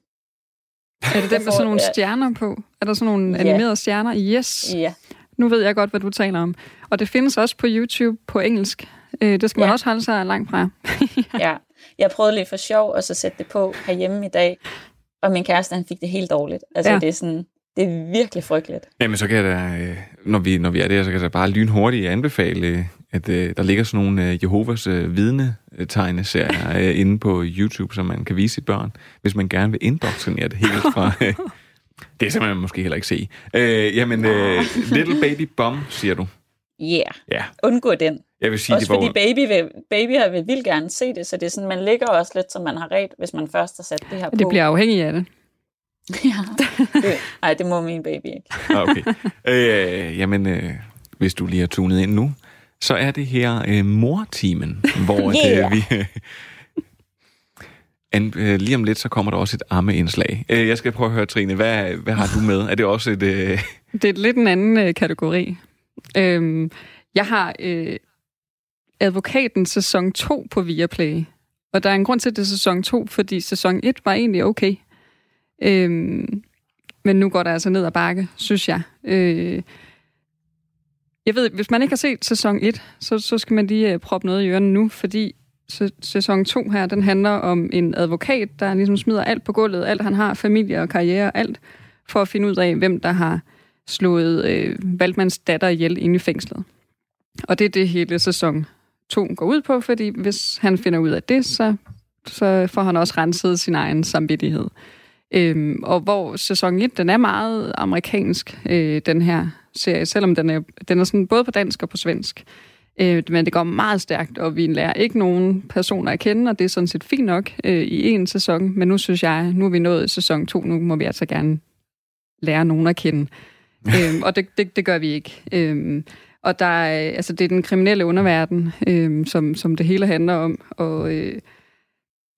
H: Er det den med sådan nogle stjerner på? Er der sådan nogle
G: Ja.
H: animerede stjerner? Yes.
G: Ja.
H: Nu ved jeg godt, hvad du taler om. Og det findes også på YouTube på engelsk. Øh, det skal man
G: Ja.
H: også holde sig langt fra.
G: ja. Jeg prøvede lige for sjov, og så sætte det på herhjemme i dag, og min kæreste, han fik det helt dårligt. Altså,
H: Ja.
G: ja. det er sådan, det er virkelig frygteligt.
C: Jamen, så kan jeg da, øh, når vi, når vi er der, så kan jeg da bare lynhurtigt anbefale, øh, at øh, der ligger sådan nogle øh, Jehovas øh, vidne-tegneserier øh, inde på YouTube, som man kan vise sit børn, hvis man gerne vil indoktrinere det helt fra... Øh, det er simpelthen måske heller ikke se. Øh, jamen, øh, Little Baby Bomb, siger du.
G: yeah,
C: Ja.
G: undgå den.
C: Jeg vil sige,
G: også
C: det var...
G: fordi baby vil, babyer vil vildt gerne se det, så det er sådan, man ligger også lidt, som man har ret, hvis man først har sat det her på.
H: Det bliver afhængig af det.
G: ja. det, ej, det må min baby ikke.
C: Ah, okay. Øh, jamen, øh, hvis du lige har tunet ind nu, så er det her øh, mortimen, hvor
G: Yeah.
C: øh, vi... Øh, an, øh, lige om lidt, så kommer der også et ammeindslag. Øh, jeg skal prøve at høre, Trine, hvad, hvad har du med? Er det også et... Øh,
H: Det er lidt en anden øh, kategori. Øhm, jeg har øh, Advokaten sæson 2 på Viaplay. Og der er en grund til, at det er sæson 2, fordi sæson 1 var egentlig okay. Øhm, men nu går der altså ned ad bakke, synes jeg. Øh, jeg ved, hvis man ikke har set sæson 1, så, så skal man lige øh, proppe noget i ørerne nu, fordi sæson 2 her, den handler om en advokat, der ligesom smider alt på gulvet, alt han har, familie og karriere, og alt, for at finde ud af, hvem der har slået øh, Valdmans datter ihjel inde i fængslet. Og det er det hele sæson 2 går ud på, fordi hvis han finder ud af det, så, så får han også renset sin egen samvittighed. Øhm, og hvor sæson 1, den er meget amerikansk, øh, den her serie, selvom den er, den er sådan både på dansk og på svensk. Øh, men det går meget stærkt, og vi lærer ikke nogen personer at kende, og det er sådan set fint nok øh, i en sæson. Men nu synes jeg, nu er vi nået sæson 2, nu må vi altså gerne lære nogen at kende. øhm, og det, det, det gør vi ikke. Øhm, og der er, altså, det er den kriminelle underverden, øhm, som, som det hele handler om. Og øh,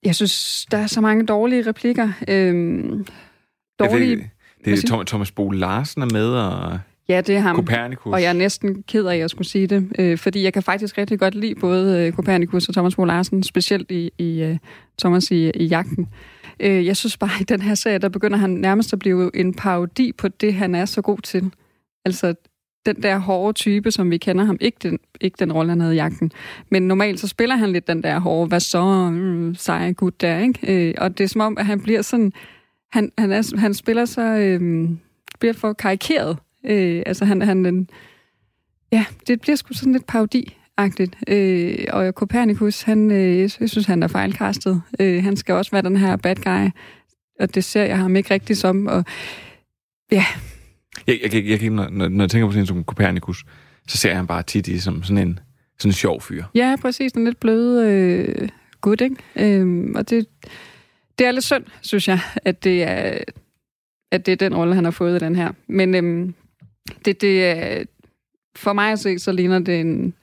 H: jeg synes, der er så mange dårlige replikker. Øhm, dårlige...
C: Ved, det er Thomas, Thomas Bo Larsen er med, og
H: Ja, det er ham.
C: Copernicus.
H: Og jeg er næsten ked af, at jeg skulle sige det, øh, fordi jeg kan faktisk rigtig godt lide både øh, Copernicus og Thomas Bo Larsen, specielt i, i øh, Thomas i, i jagten. Øh, jeg synes bare, at i den her serie, der begynder han nærmest at blive en parodi på det, han er så god til. Altså den der hårde type, som vi kender ham. Ikke den, ikke den rolle, han havde i jagten. Men normalt så spiller han lidt den der hårde, hvad så, mm, seje gut der, ikke? Øh, og det er som om, at han bliver sådan... Han, han, er, han spiller så... Øh, bliver for karikeret. Øh, altså han, han den, ja, det bliver sgu sådan lidt parodi-agtigt. Øh, og Copernicus, han, øh, jeg synes, han er fejlkastet. Øh, han skal også være den her bad guy, og det ser jeg ham ikke rigtig som. Og, ja,
C: jeg, jeg, jeg, jeg, når, når jeg tænker på sådan en som Copernicus, så ser jeg ham bare tit i som sådan en, sådan en sjov fyr.
H: ja præcis, den lidt bløde øh, gut, ikke? Øh, og det, det er lidt synd, synes jeg, at det er, at det er den rolle, han har fået i den her. Men øhm, det, det er, for mig at se, så ligner det en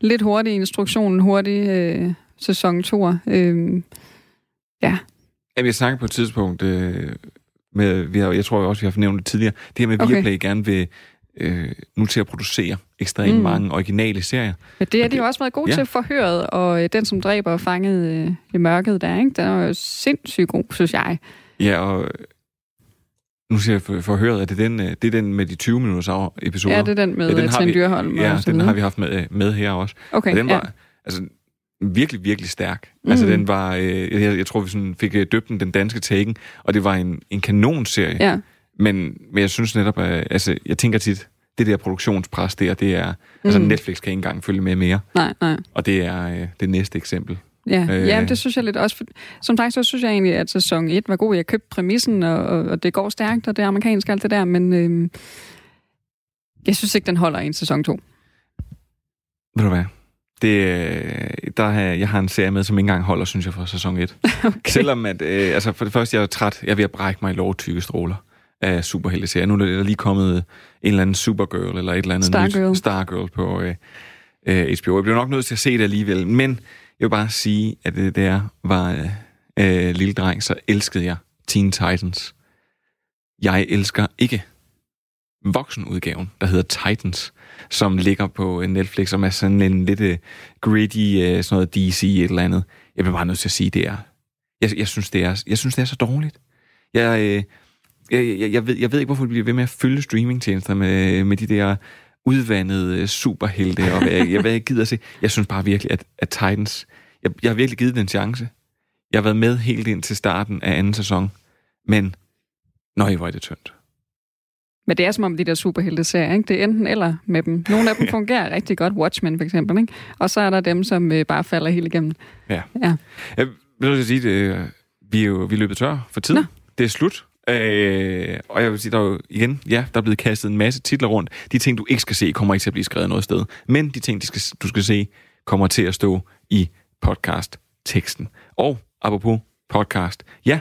H: lidt hurtig instruktion, en hurtig øh, sæson 2. Øh, ja,
C: Jamen, jeg snakkede på et tidspunkt øh, med, vi har, jeg tror også, vi har fornævnt det tidligere, det her med, at
H: Okay.
C: Viaplay gerne vil øh, nu til at producere ekstremt
H: Mm.
C: mange originale serier.
H: Men det har de jo også været gode
C: Ja.
H: ja. til forhøret, og øh, den, som dræber og fanget øh, i mørket der, ikke? den er jo sindssygt god, synes jeg.
C: Ja, og øh, nu siger jeg for, forhøret, at det er den, øh, det er den med de 20 minutters episoder.
H: Ja, det er den med, øh,
C: har vi-
H: Dyrholm og
C: Ja, den har vi haft med, med her også.
H: Okay,
C: og den var
H: ja.
C: altså, virkelig, virkelig stærk. Mm. Altså, den var, øh, jeg, jeg tror, vi sådan fik øh, døbt den, den danske Taken, og det var en, en kanonserie.
H: Ja.
C: Men, men jeg synes netop, at, altså, jeg tænker tit, det der produktionspres der, det er, mm. altså
H: Mm.
C: Netflix kan ikke engang følge med mere.
H: Nej, nej.
C: Og det er øh, det næste eksempel.
H: Ja,
C: Øh.
H: øh. ja det synes jeg lidt også. For, som sagt, så synes jeg egentlig, at sæson 1 var god. Jeg købte præmissen, og, og, og det går stærkt, og det er amerikansk alt det der, men øhm, jeg synes ikke, den holder i en sæson 2.
C: Ved du hvad? Det, øh, der har, jeg har en serie med, som ikke engang holder, synes jeg, for sæson 1.
H: Okay.
C: Selvom at, øh, altså for det første, jeg er træt. Jeg er ved at brække mig i lovtykke stråler af superhelteserier. Nu er der lige kommet en eller anden Supergirl, eller et eller andet
H: Stargirl.
C: nyt Stargirl på øh, øh, HBO. Jeg bliver nok nødt til at se det alligevel. Men jeg vil bare sige, at det der var øh, øh, lille dreng, så elskede jeg Teen Titans. Jeg elsker ikke voksenudgaven, der hedder Titans, som ligger på øh, Netflix, som er sådan en lidt uh, gritty, uh, sådan noget DC et eller andet. Jeg bliver bare nødt til at sige, det er... Jeg, jeg, synes, det er, jeg synes, det er så dårligt. Jeg, øh, jeg, jeg, jeg, ved, jeg ved ikke, hvorfor vi bliver ved med at fylde streamingtjenester med, med de der udvandede superhelte, og hvad jeg, jeg, hvad jeg gider at se. Jeg synes bare virkelig, at, at Titans... Jeg, jeg har virkelig givet den en chance. Jeg har været med helt ind til starten af anden sæson, men nøj, hvor er det tyndt.
H: Men det er som om de der superhelte-serier, ikke? Det er enten eller med dem. Nogle af dem fungerer rigtig godt, Watchmen for eksempel, ikke? Og så er der dem, som øh, bare falder helt igennem.
C: Ja.
H: Ja.
C: Jeg vil så sige, det, vi er jo vi er løbet tør for tid.
H: Nå.
C: Det er slut. Øh, og jeg vil sige, der er jo igen, ja, der er blevet kastet en masse titler rundt. De ting, du ikke skal se, kommer ikke til at blive skrevet noget sted. Men de ting, de skal, du skal se, kommer til at stå i podcast-teksten. Og apropos podcast, ja,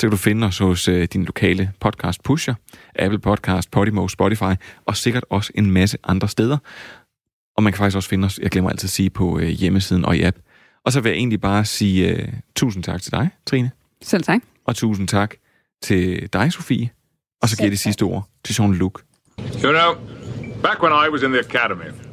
C: så kan du finde os hos øh, din lokale podcast pusher, Apple Podcast, Podimo, Spotify, og sikkert også en masse andre steder. Og man kan faktisk også finde os, jeg glemmer altid at sige, på øh, hjemmesiden og i app. Og så vil jeg egentlig bare sige øh, tusind tak til dig, Trine.
H: Selv tak.
C: Og tusind tak til dig, Sofie. Og så giver jeg det sidste ord til Jean-Luc.
M: You know, back when I was in the academy,